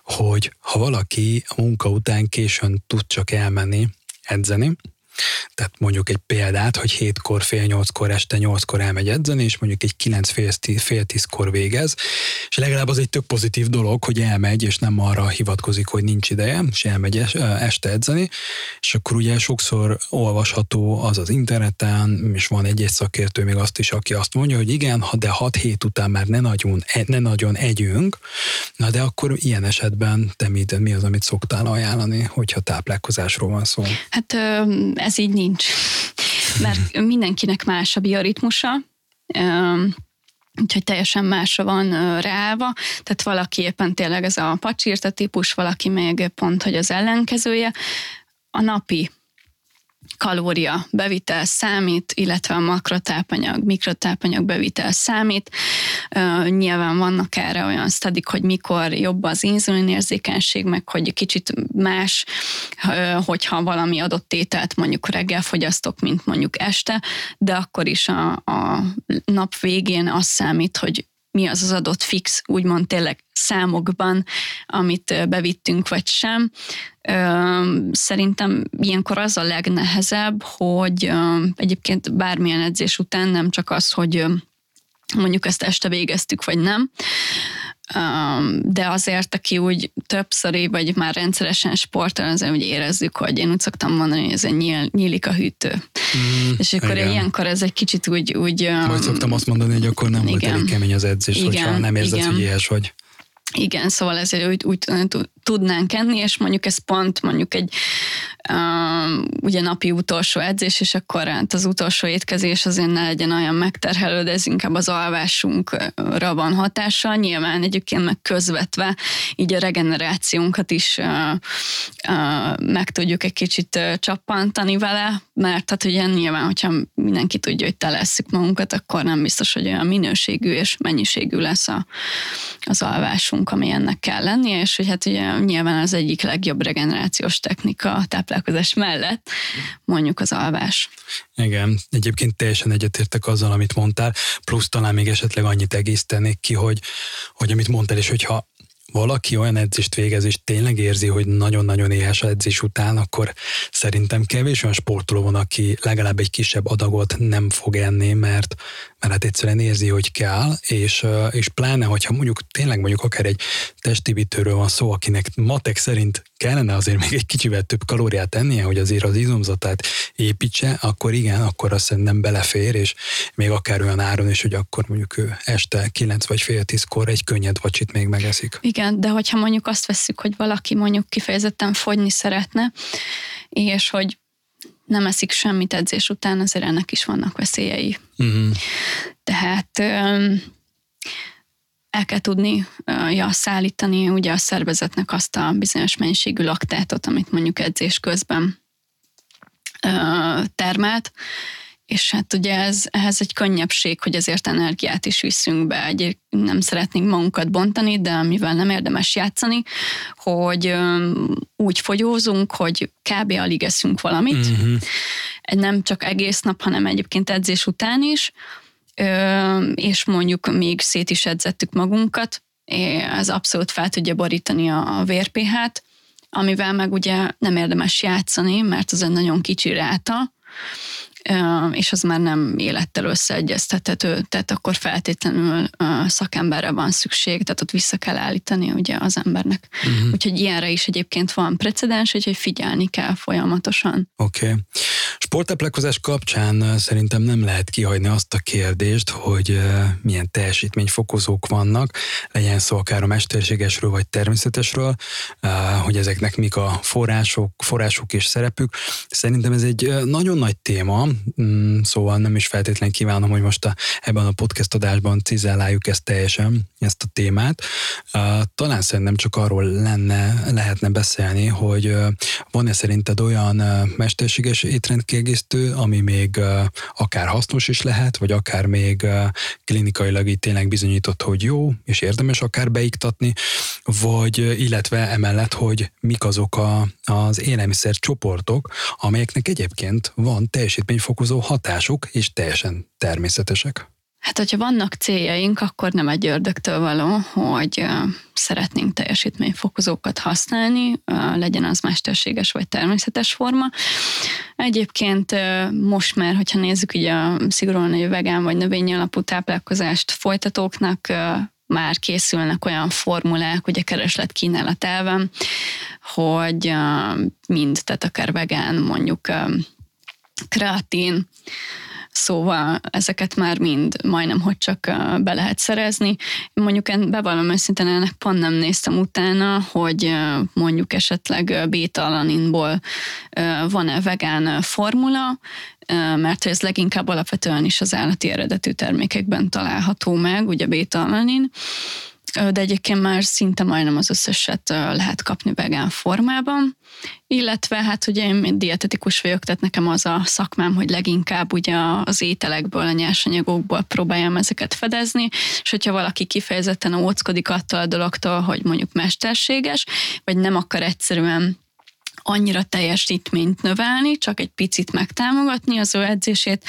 hogy ha valaki a munka után későn tud csak elmenni edzeni, tehát mondjuk egy példát, hogy hétkor, fél nyolckor, este nyolckor elmegy edzeni, és mondjuk egy kilenc fél, fél tízkor végez, és legalább az egy tök pozitív dolog, hogy elmegy, és nem arra hivatkozik, hogy nincs ideje, és elmegy este edzeni, és akkor ugye sokszor olvasható az az interneten, és van egy-egy szakértő még azt is, aki azt mondja, hogy igen, de 6 hét után már ne nagyon, e, ne nagyon együnk, na de akkor ilyen esetben te mi, mi az, amit szoktál ajánlani, hogyha táplálkozásról van szó? Hát ez így nincs. Mert mindenkinek más a bioritmusa, úgyhogy teljesen másra van ráva, tehát valaki éppen tényleg ez a pacsírta típus, valaki még pont, hogy az ellenkezője. A napi kalória bevitel számít, illetve a makrotápanyag, mikrotápanyag bevitel számít. Nyilván vannak erre olyan sztadik, hogy mikor jobb az inzulinérzékenység, meg hogy kicsit más, uh, hogyha valami adott ételt mondjuk reggel fogyasztok, mint mondjuk este, de akkor is a, a nap végén az számít, hogy mi az az adott fix, úgymond tényleg számokban, amit bevittünk, vagy sem. Szerintem ilyenkor az a legnehezebb, hogy egyébként bármilyen edzés után nem csak az, hogy mondjuk ezt este végeztük, vagy nem, de azért, aki úgy többszöri, vagy már rendszeresen sportol, azért úgy érezzük, hogy én úgy szoktam mondani, hogy ez egy nyíl, nyílik a hűtő. Mm, és akkor igen. ilyenkor ez egy kicsit úgy... úgy Majd szoktam azt mondani, hogy akkor nem igen. volt elég kemény az edzés, igen, hogyha nem érzed, igen. hogy ilyes vagy. Igen, szóval ezért úgy, úgy tudnánk enni, és mondjuk ez pont mondjuk egy uh, ugye napi utolsó edzés, és akkor hát az utolsó étkezés azért ne legyen olyan megterhelő, de ez inkább az alvásunkra van hatással. Nyilván egyébként meg közvetve így a regenerációnkat is uh, uh, meg tudjuk egy kicsit uh, csappantani vele, mert hát ugye nyilván, hogyha mindenki tudja, hogy telesszük magunkat, akkor nem biztos, hogy olyan minőségű és mennyiségű lesz a, az alvásunk, ami ennek kell lennie, és hogy hát ugye nyilván az egyik legjobb regenerációs technika a táplálkozás mellett, mondjuk az alvás. Igen, egyébként teljesen egyetértek azzal, amit mondtál, plusz talán még esetleg annyit egésztenék ki, hogy, hogy amit mondtál, és hogyha valaki olyan edzést végez, és tényleg érzi, hogy nagyon-nagyon éhes edzés után, akkor szerintem kevés olyan sportoló van, aki legalább egy kisebb adagot nem fog enni, mert, mert hát egyszerűen érzi, hogy kell, és, és pláne, hogyha mondjuk tényleg mondjuk akár egy testépítőről van szó, akinek matek szerint kellene azért még egy kicsivel több kalóriát tennie, hogy azért az izomzatát építse, akkor igen, akkor azt szerintem belefér, és még akár olyan áron is, hogy akkor mondjuk ő este 9 vagy fél tízkor egy könnyed vacsit még megeszik. Igen, de hogyha mondjuk azt veszük, hogy valaki mondjuk kifejezetten fogyni szeretne, és hogy nem eszik semmit edzés után, azért ennek is vannak veszélyei. Uh-huh. Tehát el kell tudni ja, szállítani ugye a szervezetnek azt a bizonyos mennyiségű laktátot, amit mondjuk edzés közben termelt, és hát ugye ez, ehhez egy könnyebbség, hogy azért energiát is viszünk be. Egy, nem szeretnénk magunkat bontani, de mivel nem érdemes játszani, hogy úgy fogyózunk, hogy kb. alig eszünk valamit. Uh-huh. Nem csak egész nap, hanem egyébként edzés után is, és mondjuk még szét is edzettük magunkat, ez abszolút fel tudja borítani a vérpH-t, amivel meg ugye nem érdemes játszani, mert az egy nagyon kicsi ráta, és az már nem élettel összeegyeztethető, tehát akkor feltétlenül szakemberre van szükség, tehát ott vissza kell állítani ugye az embernek. Uh-huh. Úgyhogy ilyenre is egyébként van precedens, úgyhogy figyelni kell folyamatosan. Oké. Okay. Sportáplálkozás kapcsán szerintem nem lehet kihagyni azt a kérdést, hogy milyen teljesítményfokozók vannak, legyen szó akár a mesterségesről vagy természetesről, hogy ezeknek mik a források, források és szerepük. Szerintem ez egy nagyon nagy téma, mm, szóval nem is feltétlenül kívánom, hogy most a, ebben a podcast adásban cizelláljuk ezt teljesen, ezt a témát. Talán szerintem csak arról lenne, lehetne beszélni, hogy van-e szerinted olyan mesterséges étrendkiegészítő, ami még akár hasznos is lehet, vagy akár még klinikailag itt tényleg bizonyított, hogy jó, és érdemes akár beiktatni, vagy illetve emellett, hogy mik azok a, az élelmiszer csoportok, amelyeknek egyébként van teljesítményfokozó hatásuk, és teljesen természetesek. Hát, hogyha vannak céljaink, akkor nem egy ördögtől való, hogy szeretnénk teljesítményfokozókat használni, legyen az mesterséges vagy természetes forma. Egyébként most már, hogyha nézzük ugye a szigorúan egy vegán vagy növényi alapú táplálkozást folytatóknak, már készülnek olyan formulák, ugye kereslet kínálat elven, hogy mind, tehát akár vegán, mondjuk kreatin, Szóval ezeket már mind majdnem, hogy csak be lehet szerezni. Mondjuk én bevallom őszintén, ennek pont nem néztem utána, hogy mondjuk esetleg béta-alaninból van-e vegán formula, mert ez leginkább alapvetően is az állati eredetű termékekben található meg, ugye béta-alanin, de egyébként már szinte majdnem az összeset lehet kapni vegán formában, illetve hát ugye én dietetikus vagyok, tehát nekem az a szakmám, hogy leginkább ugye az ételekből, a nyersanyagokból próbáljam ezeket fedezni, és hogyha valaki kifejezetten óckodik attól a dologtól, hogy mondjuk mesterséges, vagy nem akar egyszerűen annyira teljesítményt növelni, csak egy picit megtámogatni az ő edzését,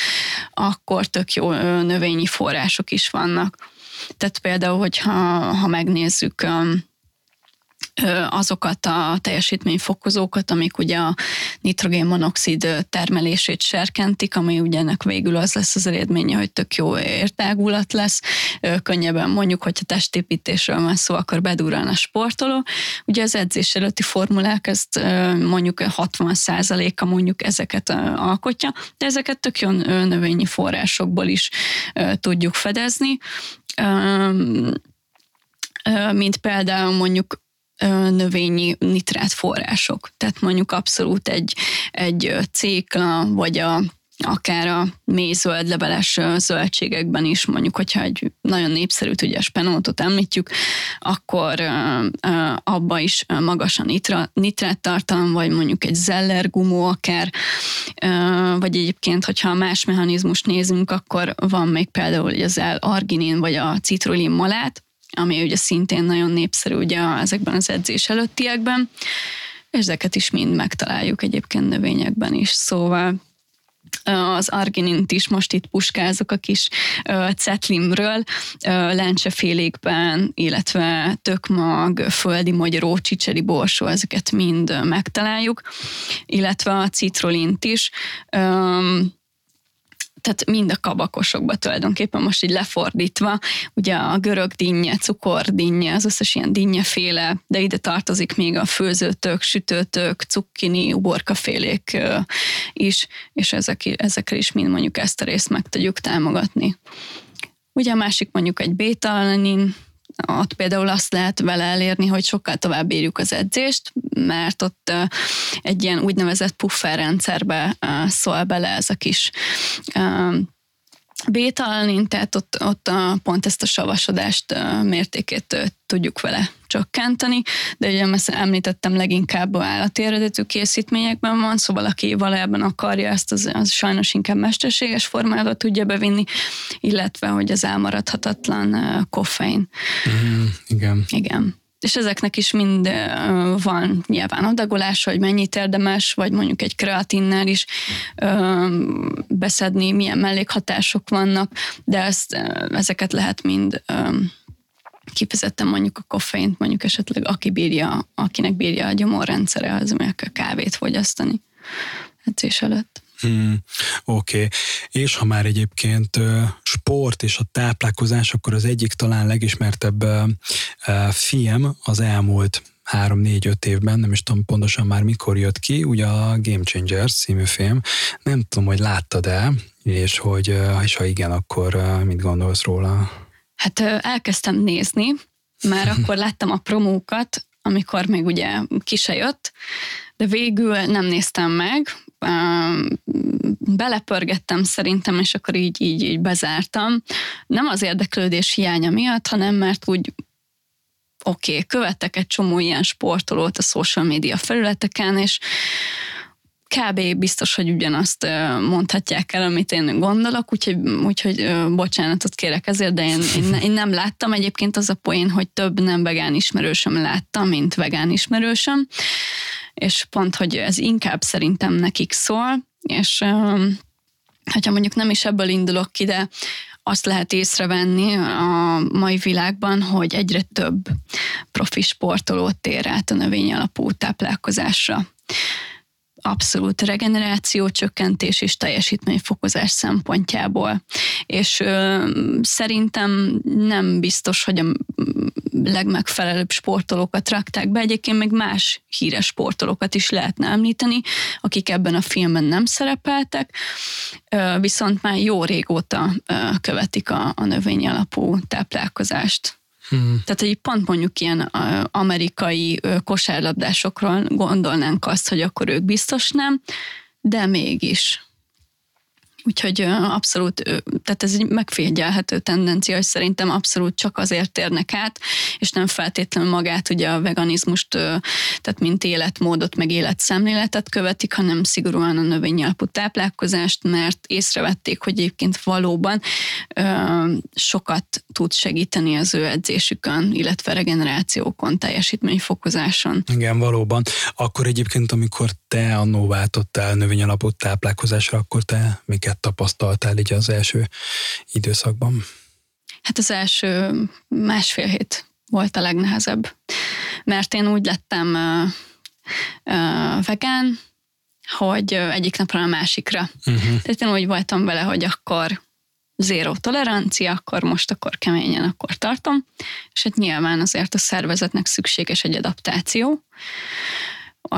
akkor tök jó növényi források is vannak. Tehát például, hogyha ha megnézzük azokat a teljesítményfokozókat, amik ugye a nitrogénmonoxid termelését serkentik, ami ugye ennek végül az lesz az eredménye, hogy tök jó értágulat lesz, könnyebben mondjuk, hogyha testépítésről van szó, akkor bedurran a sportoló. Ugye az edzés előtti formulák ezt mondjuk 60%-a mondjuk ezeket alkotja, de ezeket tök jó növényi forrásokból is tudjuk fedezni mint például mondjuk növényi nitrát források. Tehát mondjuk abszolút egy, egy cékla, vagy a akár a mély zöld leveles zöldségekben is, mondjuk, hogyha egy nagyon népszerű, ugye a spenótot említjük, akkor abba is magas a nitra, nitrát tartalom, vagy mondjuk egy zeller gumó akár, vagy egyébként, hogyha más mechanizmust nézünk, akkor van még például az L-arginin, vagy a citrulin malát, ami ugye szintén nagyon népszerű ugye ezekben az edzés előttiekben, és ezeket is mind megtaláljuk egyébként növényekben is, szóval az arginint is most itt puskázok a kis cetlimről, lencsefélékben, illetve tökmag, földi magyaró, csicseri borsó, ezeket mind megtaláljuk, illetve a citrolint is tehát mind a kabakosokba tulajdonképpen most így lefordítva, ugye a görög dinnye, cukordinnye, az összes ilyen dinnyeféle, de ide tartozik még a főzőtök, sütőtök, cukkini, uborkafélék is, és ezek, ezekre is mind mondjuk ezt a részt meg tudjuk támogatni. Ugye a másik mondjuk egy bétalanin, ott például azt lehet vele elérni, hogy sokkal tovább írjuk az edzést, mert ott egy ilyen úgynevezett puffer rendszerbe szól bele ez a kis bétalnin, tehát ott, ott a, pont ezt a savasodást mértékét tudjuk vele csökkenteni, de ugye ezt említettem leginkább a állati eredetű készítményekben van, szóval aki valójában akarja ezt, az, az sajnos inkább mesterséges formába tudja bevinni, illetve hogy az elmaradhatatlan koffein. Mm, igen. Igen és ezeknek is mind van nyilván adagolás, hogy mennyit érdemes, vagy mondjuk egy kreatinnel is beszedni, milyen mellékhatások vannak, de ezt, ezeket lehet mind kifejezetten mondjuk a koffeint, mondjuk esetleg aki bírja, akinek bírja a gyomorrendszere, az meg a kávét fogyasztani edzés előtt. Hmm, Oké, okay. és ha már egyébként sport és a táplálkozás, akkor az egyik talán legismertebb film az elmúlt három, négy, öt évben, nem is tudom pontosan már mikor jött ki, ugye a Game Changers című film. Nem tudom, hogy láttad-e, és hogy és ha igen, akkor mit gondolsz róla? Hát elkezdtem nézni, már akkor láttam a promókat, amikor még ugye ki se jött, de végül nem néztem meg, belepörgettem szerintem, és akkor így, így, így bezártam. Nem az érdeklődés hiánya miatt, hanem mert úgy oké, okay, követtek egy csomó ilyen sportolót a social media felületeken, és kb. biztos, hogy ugyanazt mondhatják el, amit én gondolok, úgyhogy, úgyhogy bocsánatot kérek ezért, de én, én, én nem láttam. Egyébként az a poén, hogy több nem vegán ismerősöm láttam, mint vegán ismerősöm, és pont, hogy ez inkább szerintem nekik szól, és hogyha mondjuk nem is ebből indulok ki, de azt lehet észrevenni a mai világban, hogy egyre több profi sportolót tér át a növény alapú táplálkozásra abszolút regeneráció csökkentés és teljesítményfokozás szempontjából. És ö, szerintem nem biztos, hogy a legmegfelelőbb sportolókat rakták be. Egyébként még más híres sportolókat is lehetne említeni, akik ebben a filmben nem szerepeltek, viszont már jó régóta követik a, a növény alapú táplálkozást. Hmm. Tehát, hogy pont mondjuk ilyen amerikai kosárlabdásokról gondolnánk azt, hogy akkor ők biztos nem, de mégis. Úgyhogy abszolút, tehát ez egy megfigyelhető tendencia, hogy szerintem abszolút csak azért térnek át, és nem feltétlenül magát ugye a veganizmust, tehát mint életmódot, meg életszemléletet követik, hanem szigorúan a növényalapú táplálkozást, mert észrevették, hogy egyébként valóban sokat tud segíteni az ő edzésükön, illetve regenerációkon, teljesítményfokozáson. Igen, valóban. Akkor egyébként, amikor te annó váltottál növényalapú táplálkozásra, akkor te miket miket tapasztaltál így az első időszakban? Hát az első másfél hét volt a legnehezebb, mert én úgy lettem uh, uh, vegán, hogy egyik napra a másikra. Uh-huh. Tehát én úgy voltam vele, hogy akkor zéró tolerancia, akkor most akkor keményen akkor tartom, és hát nyilván azért a szervezetnek szükséges egy adaptáció.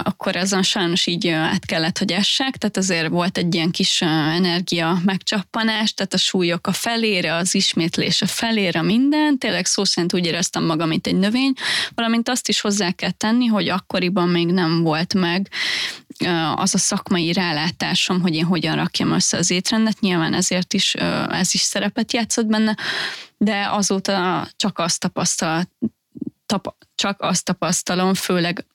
Akkor azon sajnos így át kellett, hogy essek, tehát azért volt egy ilyen kis energia megcsappanás, tehát a súlyok a felére, az ismétlés a felére, minden, tényleg szó szerint úgy éreztem magam, mint egy növény, valamint azt is hozzá kell tenni, hogy akkoriban még nem volt meg az a szakmai rálátásom, hogy én hogyan rakjam össze az étrendet, nyilván ezért is ez is szerepet játszott benne, de azóta csak azt tapasztal, tap, csak azt tapasztalom, főleg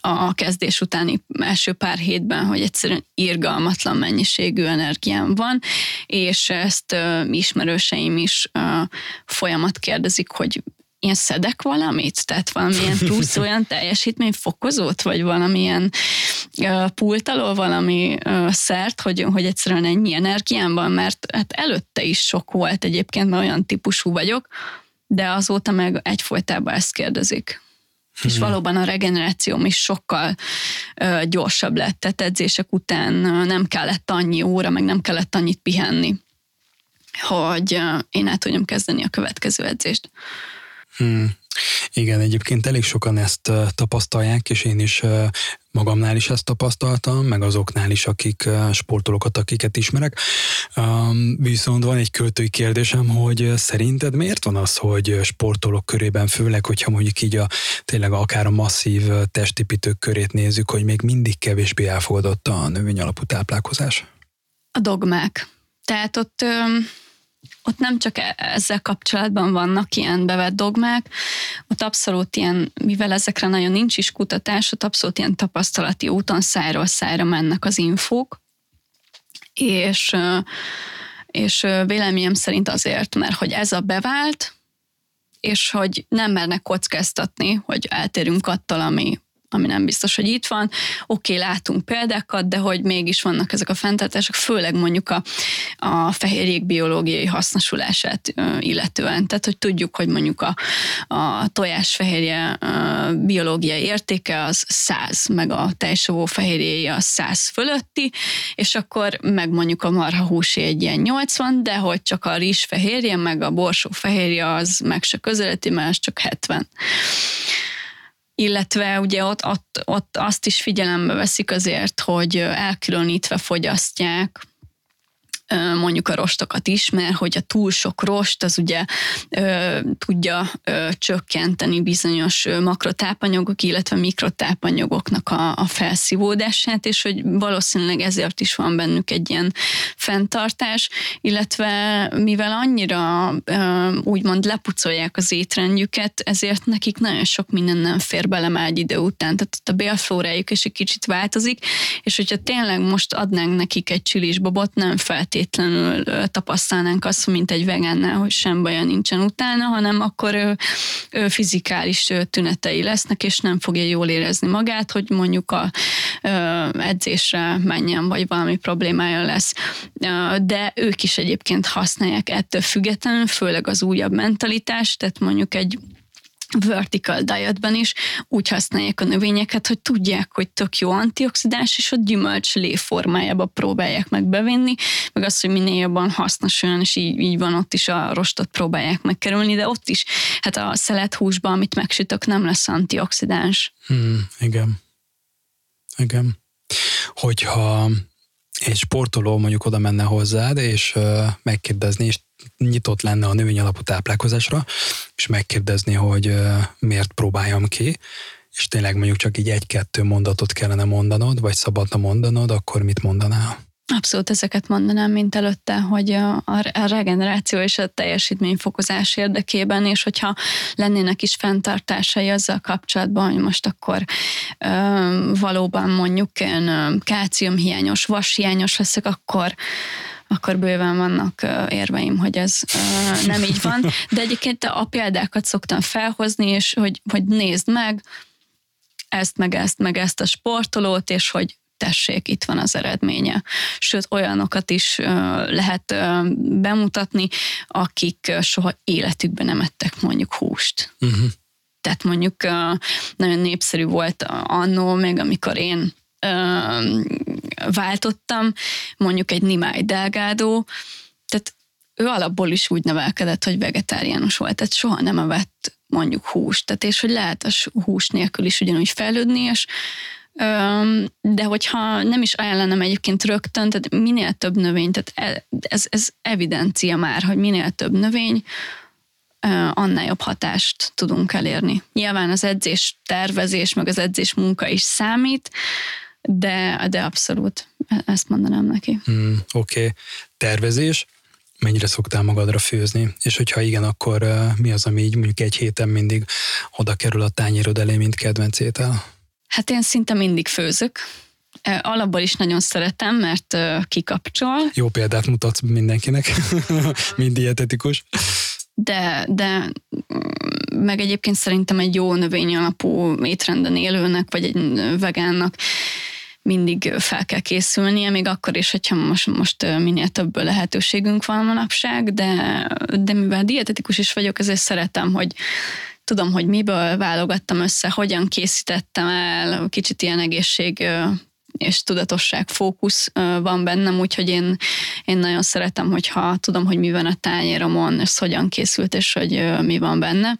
a kezdés utáni első pár hétben, hogy egyszerűen irgalmatlan mennyiségű energiám van, és ezt uh, ismerőseim is uh, folyamat kérdezik, hogy én szedek valamit? Tehát valamilyen plusz olyan teljesítményfokozót, vagy valamilyen uh, pult alól valami uh, szert, hogy, hogy egyszerűen ennyi energiám van, mert hát előtte is sok volt egyébként, mert olyan típusú vagyok, de azóta meg egyfolytában ezt kérdezik. És hmm. valóban a regenerációm is sokkal uh, gyorsabb lett, tehát edzések után uh, nem kellett annyi óra, meg nem kellett annyit pihenni, hogy uh, én el tudjam kezdeni a következő edzést. Hmm. Igen, egyébként elég sokan ezt tapasztalják, és én is magamnál is ezt tapasztaltam, meg azoknál is, akik sportolókat, akiket ismerek. Viszont van egy költői kérdésem, hogy szerinted miért van az, hogy sportolók körében, főleg, hogyha mondjuk így a tényleg akár a masszív testépítők körét nézzük, hogy még mindig kevésbé elfogadott a növény alapú táplálkozás? A dogmák. Tehát ott ott nem csak e- ezzel kapcsolatban vannak ilyen bevett dogmák, ott abszolút ilyen, mivel ezekre nagyon nincs is kutatás, ott abszolút ilyen tapasztalati úton szájról szájra mennek az infók, és, és véleményem szerint azért, mert hogy ez a bevált, és hogy nem mernek kockáztatni, hogy eltérünk attól, ami ami nem biztos, hogy itt van. Oké, okay, látunk példákat, de hogy mégis vannak ezek a fenntartások, főleg mondjuk a, a fehérjék biológiai hasznosulását illetően. Tehát, hogy tudjuk, hogy mondjuk a, a tojásfehérje biológiai értéke az 100, meg a tejsavó fehérjéje az 100 fölötti, és akkor meg mondjuk a marha húsi egy ilyen 80, de hogy csak a rizs fehérje, meg a borsó fehérje az meg se közeleti, mert az csak 70 illetve ugye ott, ott, ott azt is figyelembe veszik azért, hogy elkülönítve fogyasztják mondjuk a rostokat is, mert hogy a túl sok rost az ugye tudja csökkenteni bizonyos makrotápanyagok, illetve mikrotápanyagoknak a, a felszívódását, és hogy valószínűleg ezért is van bennük egy ilyen fenntartás, illetve mivel annyira úgymond lepucolják az étrendjüket, ezért nekik nagyon sok minden nem fér bele már egy idő után, tehát ott a bélflórájuk is egy kicsit változik, és hogyha tényleg most adnánk nekik egy csilisbobot, nem feltétlenül feltétlenül tapasztalnánk azt, mint egy vegánnál, hogy sem baja nincsen utána, hanem akkor ő, ő fizikális tünetei lesznek, és nem fogja jól érezni magát, hogy mondjuk a edzésre menjen, vagy valami problémája lesz. De ők is egyébként használják ettől függetlenül, főleg az újabb mentalitás, tehát mondjuk egy vertical dietben is úgy használják a növényeket, hogy tudják, hogy tök jó antioxidáns, és ott gyümölcs lé formájába próbálják meg bevinni, meg azt, hogy minél jobban hasznosuljon, és így, így van ott is a rostot próbálják megkerülni, de ott is, hát a szelet húsban, amit megsütök, nem lesz antioxidáns. Hmm, igen. Igen. Hogyha egy sportoló mondjuk oda menne hozzád, és megkérdezni, és nyitott lenne a növény alapú táplálkozásra, és megkérdezni, hogy miért próbáljam ki, és tényleg mondjuk csak így egy-kettő mondatot kellene mondanod, vagy szabadna mondanod, akkor mit mondanál? Abszolút ezeket mondanám, mint előtte, hogy a, regeneráció és a teljesítményfokozás érdekében, és hogyha lennének is fenntartásai azzal kapcsolatban, hogy most akkor ö, valóban mondjuk én kálciumhiányos, vashiányos leszek, akkor akkor bőven vannak érveim, hogy ez nem így van. De egyébként a példákat szoktam felhozni, és hogy, hogy nézd meg, ezt, meg ezt, meg ezt a sportolót, és hogy tessék, itt van az eredménye. Sőt, olyanokat is lehet bemutatni, akik soha életükben nem ettek mondjuk húst. Uh-huh. Tehát mondjuk nagyon népszerű volt annó, még amikor én váltottam, mondjuk egy Nimai Delgado, tehát ő alapból is úgy nevelkedett, hogy vegetáriánus volt, tehát soha nem evett mondjuk húst, tehát és hogy lehet a hús nélkül is ugyanúgy fejlődni, és De hogyha nem is ajánlanám egyébként rögtön, tehát minél több növény, tehát e, ez, ez evidencia már, hogy minél több növény, annál jobb hatást tudunk elérni. Nyilván az edzés tervezés, meg az edzés munka is számít, de, de abszolút ezt mondanám neki. Mm, Oké. Okay. Tervezés, mennyire szoktál magadra főzni, és hogyha igen, akkor uh, mi az, ami így mondjuk egy héten mindig oda kerül a tányérod elé, mint kedvenc étel? Hát én szinte mindig főzök. Alapból is nagyon szeretem, mert kikapcsol. Jó példát mutatsz mindenkinek, mint dietetikus. De, de mm, meg egyébként szerintem egy jó növény alapú étrenden élőnek, vagy egy vegánnak mindig fel kell készülnie, még akkor is, hogyha most, most minél több lehetőségünk van manapság, de, de mivel dietetikus is vagyok, ezért szeretem, hogy tudom, hogy miből válogattam össze, hogyan készítettem el, kicsit ilyen egészség és tudatosság fókusz van bennem, úgyhogy én, én nagyon szeretem, hogyha tudom, hogy mi van a tányéromon, és hogyan készült, és hogy mi van benne.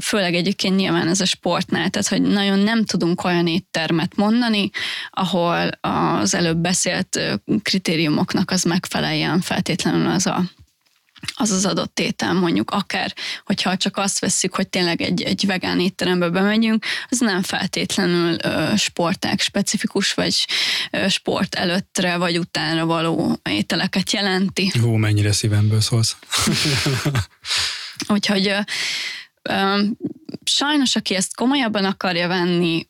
Főleg egyébként nyilván ez a sportnál, tehát hogy nagyon nem tudunk olyan éttermet mondani, ahol az előbb beszélt kritériumoknak az megfeleljen feltétlenül az a az az adott étel, mondjuk akár, hogyha csak azt veszük, hogy tényleg egy, egy vegán étterembe bemegyünk, az nem feltétlenül ö, sporták specifikus, vagy ö, sport előttre, vagy utánra való ételeket jelenti. Hú, mennyire szívemből szólsz. Úgyhogy ö, Sajnos, aki ezt komolyabban akarja venni,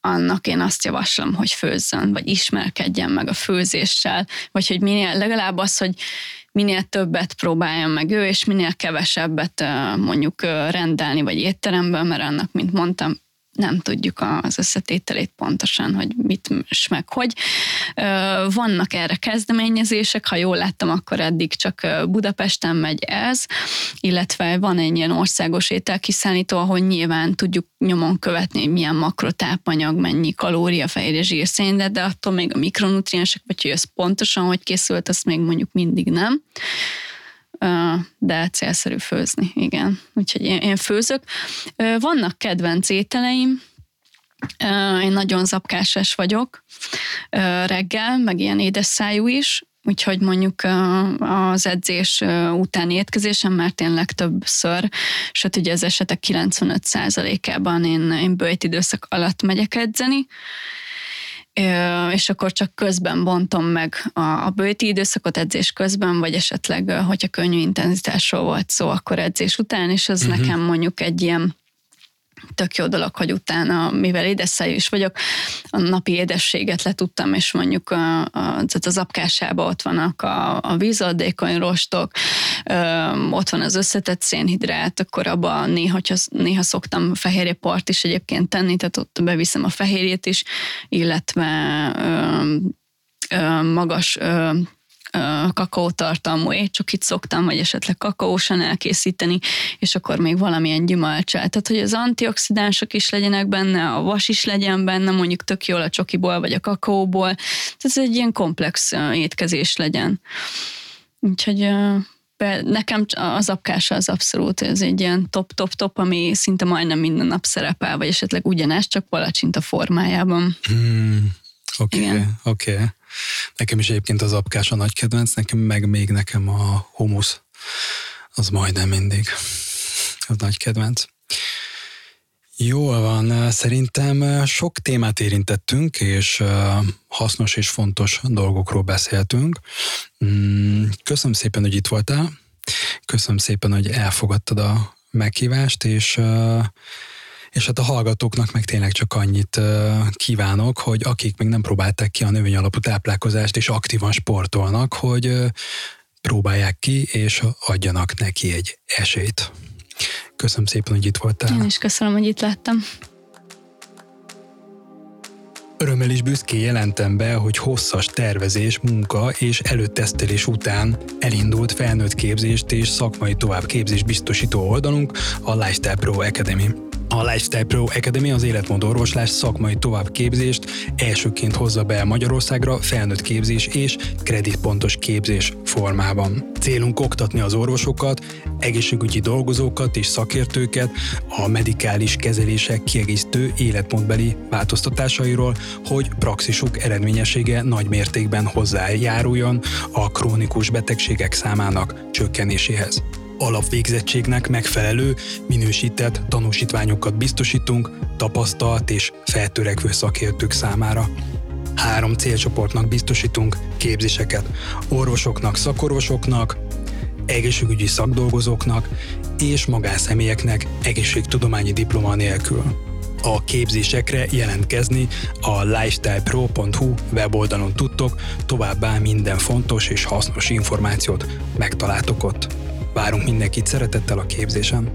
annak én azt javaslom, hogy főzzön, vagy ismerkedjen meg a főzéssel, vagy hogy minél, legalább az, hogy minél többet próbáljon meg ő, és minél kevesebbet mondjuk rendelni, vagy étteremben, mert annak, mint mondtam, nem tudjuk az összetételét pontosan, hogy mit és meg hogy. Vannak erre kezdeményezések, ha jól láttam, akkor eddig csak Budapesten megy ez, illetve van egy ilyen országos ételkiszállító, ahol nyilván tudjuk nyomon követni, hogy milyen makrotápanyag, mennyi kalória, fehérje, zsírszén, de, de attól még a mikronutriensek, vagy hogy ez pontosan hogy készült, azt még mondjuk mindig nem de célszerű főzni, igen. Úgyhogy én, én főzök. Vannak kedvenc ételeim, én nagyon zapkáses vagyok reggel, meg ilyen édes szájú is, úgyhogy mondjuk az edzés utáni étkezésem már tényleg többször, sőt ugye az esetek 95%-ában én, én bőjt időszak alatt megyek edzeni, és akkor csak közben bontom meg a, bőti időszakot edzés közben, vagy esetleg, hogyha könnyű intenzitásról volt szó, akkor edzés után, és az uh-huh. nekem mondjuk egy ilyen tök jó dolog, hogy utána, mivel édesszájú is vagyok, a napi édességet letudtam, és mondjuk a, a, az apkásába ott vannak a, a vízadékony rostok, ott van az összetett szénhidrát, akkor abban néha, néha szoktam fehérjepart is egyébként tenni, tehát ott beviszem a fehérjét is, illetve ö, ö, magas ö, kakaótartalmú étcsokit szoktam, vagy esetleg kakaósan elkészíteni, és akkor még valamilyen gyümölcsel. Tehát, hogy az antioxidánsok is legyenek benne, a vas is legyen benne, mondjuk tök jól a csokiból, vagy a kakaóból. Tehát ez egy ilyen komplex étkezés legyen. Úgyhogy be, nekem az apkása az abszolút, ez egy ilyen top-top-top, ami szinte majdnem minden nap szerepel, vagy esetleg ugyanez, csak palacsinta formájában. Hmm, oké, okay, oké. Okay. Nekem is egyébként az apkás a nagy kedvenc, nekem meg még nekem a humusz, az majdnem mindig az nagy kedvenc. Jól van, szerintem sok témát érintettünk, és hasznos és fontos dolgokról beszéltünk. Mm, köszönöm szépen, hogy itt voltál. Köszönöm szépen, hogy elfogadtad a meghívást, és és hát a hallgatóknak meg tényleg csak annyit kívánok, hogy akik még nem próbálták ki a növény alapú táplálkozást, és aktívan sportolnak, hogy próbálják ki, és adjanak neki egy esélyt. Köszönöm szépen, hogy itt voltál. Én is köszönöm, hogy itt láttam. Örömmel is büszkén jelentem be, hogy hosszas tervezés, munka és előtesztelés után elindult felnőtt képzést és szakmai továbbképzés biztosító oldalunk, a Lifestyle Pro Academy. A Lifestyle Pro Academy az életmód orvoslás szakmai továbbképzést elsőként hozza be Magyarországra felnőtt képzés és kreditpontos képzés formában. Célunk oktatni az orvosokat, egészségügyi dolgozókat és szakértőket a medikális kezelések kiegészítő életmódbeli változtatásairól, hogy praxisuk eredményessége nagy mértékben hozzájáruljon a krónikus betegségek számának csökkenéséhez alapvégzettségnek megfelelő, minősített tanúsítványokat biztosítunk tapasztalt és feltörekvő szakértők számára. Három célcsoportnak biztosítunk képzéseket. Orvosoknak, szakorvosoknak, egészségügyi szakdolgozóknak és magánszemélyeknek egészségtudományi diploma nélkül. A képzésekre jelentkezni a lifestylepro.hu weboldalon tudtok, továbbá minden fontos és hasznos információt megtaláltok ott. Várunk mindenkit szeretettel a képzésen.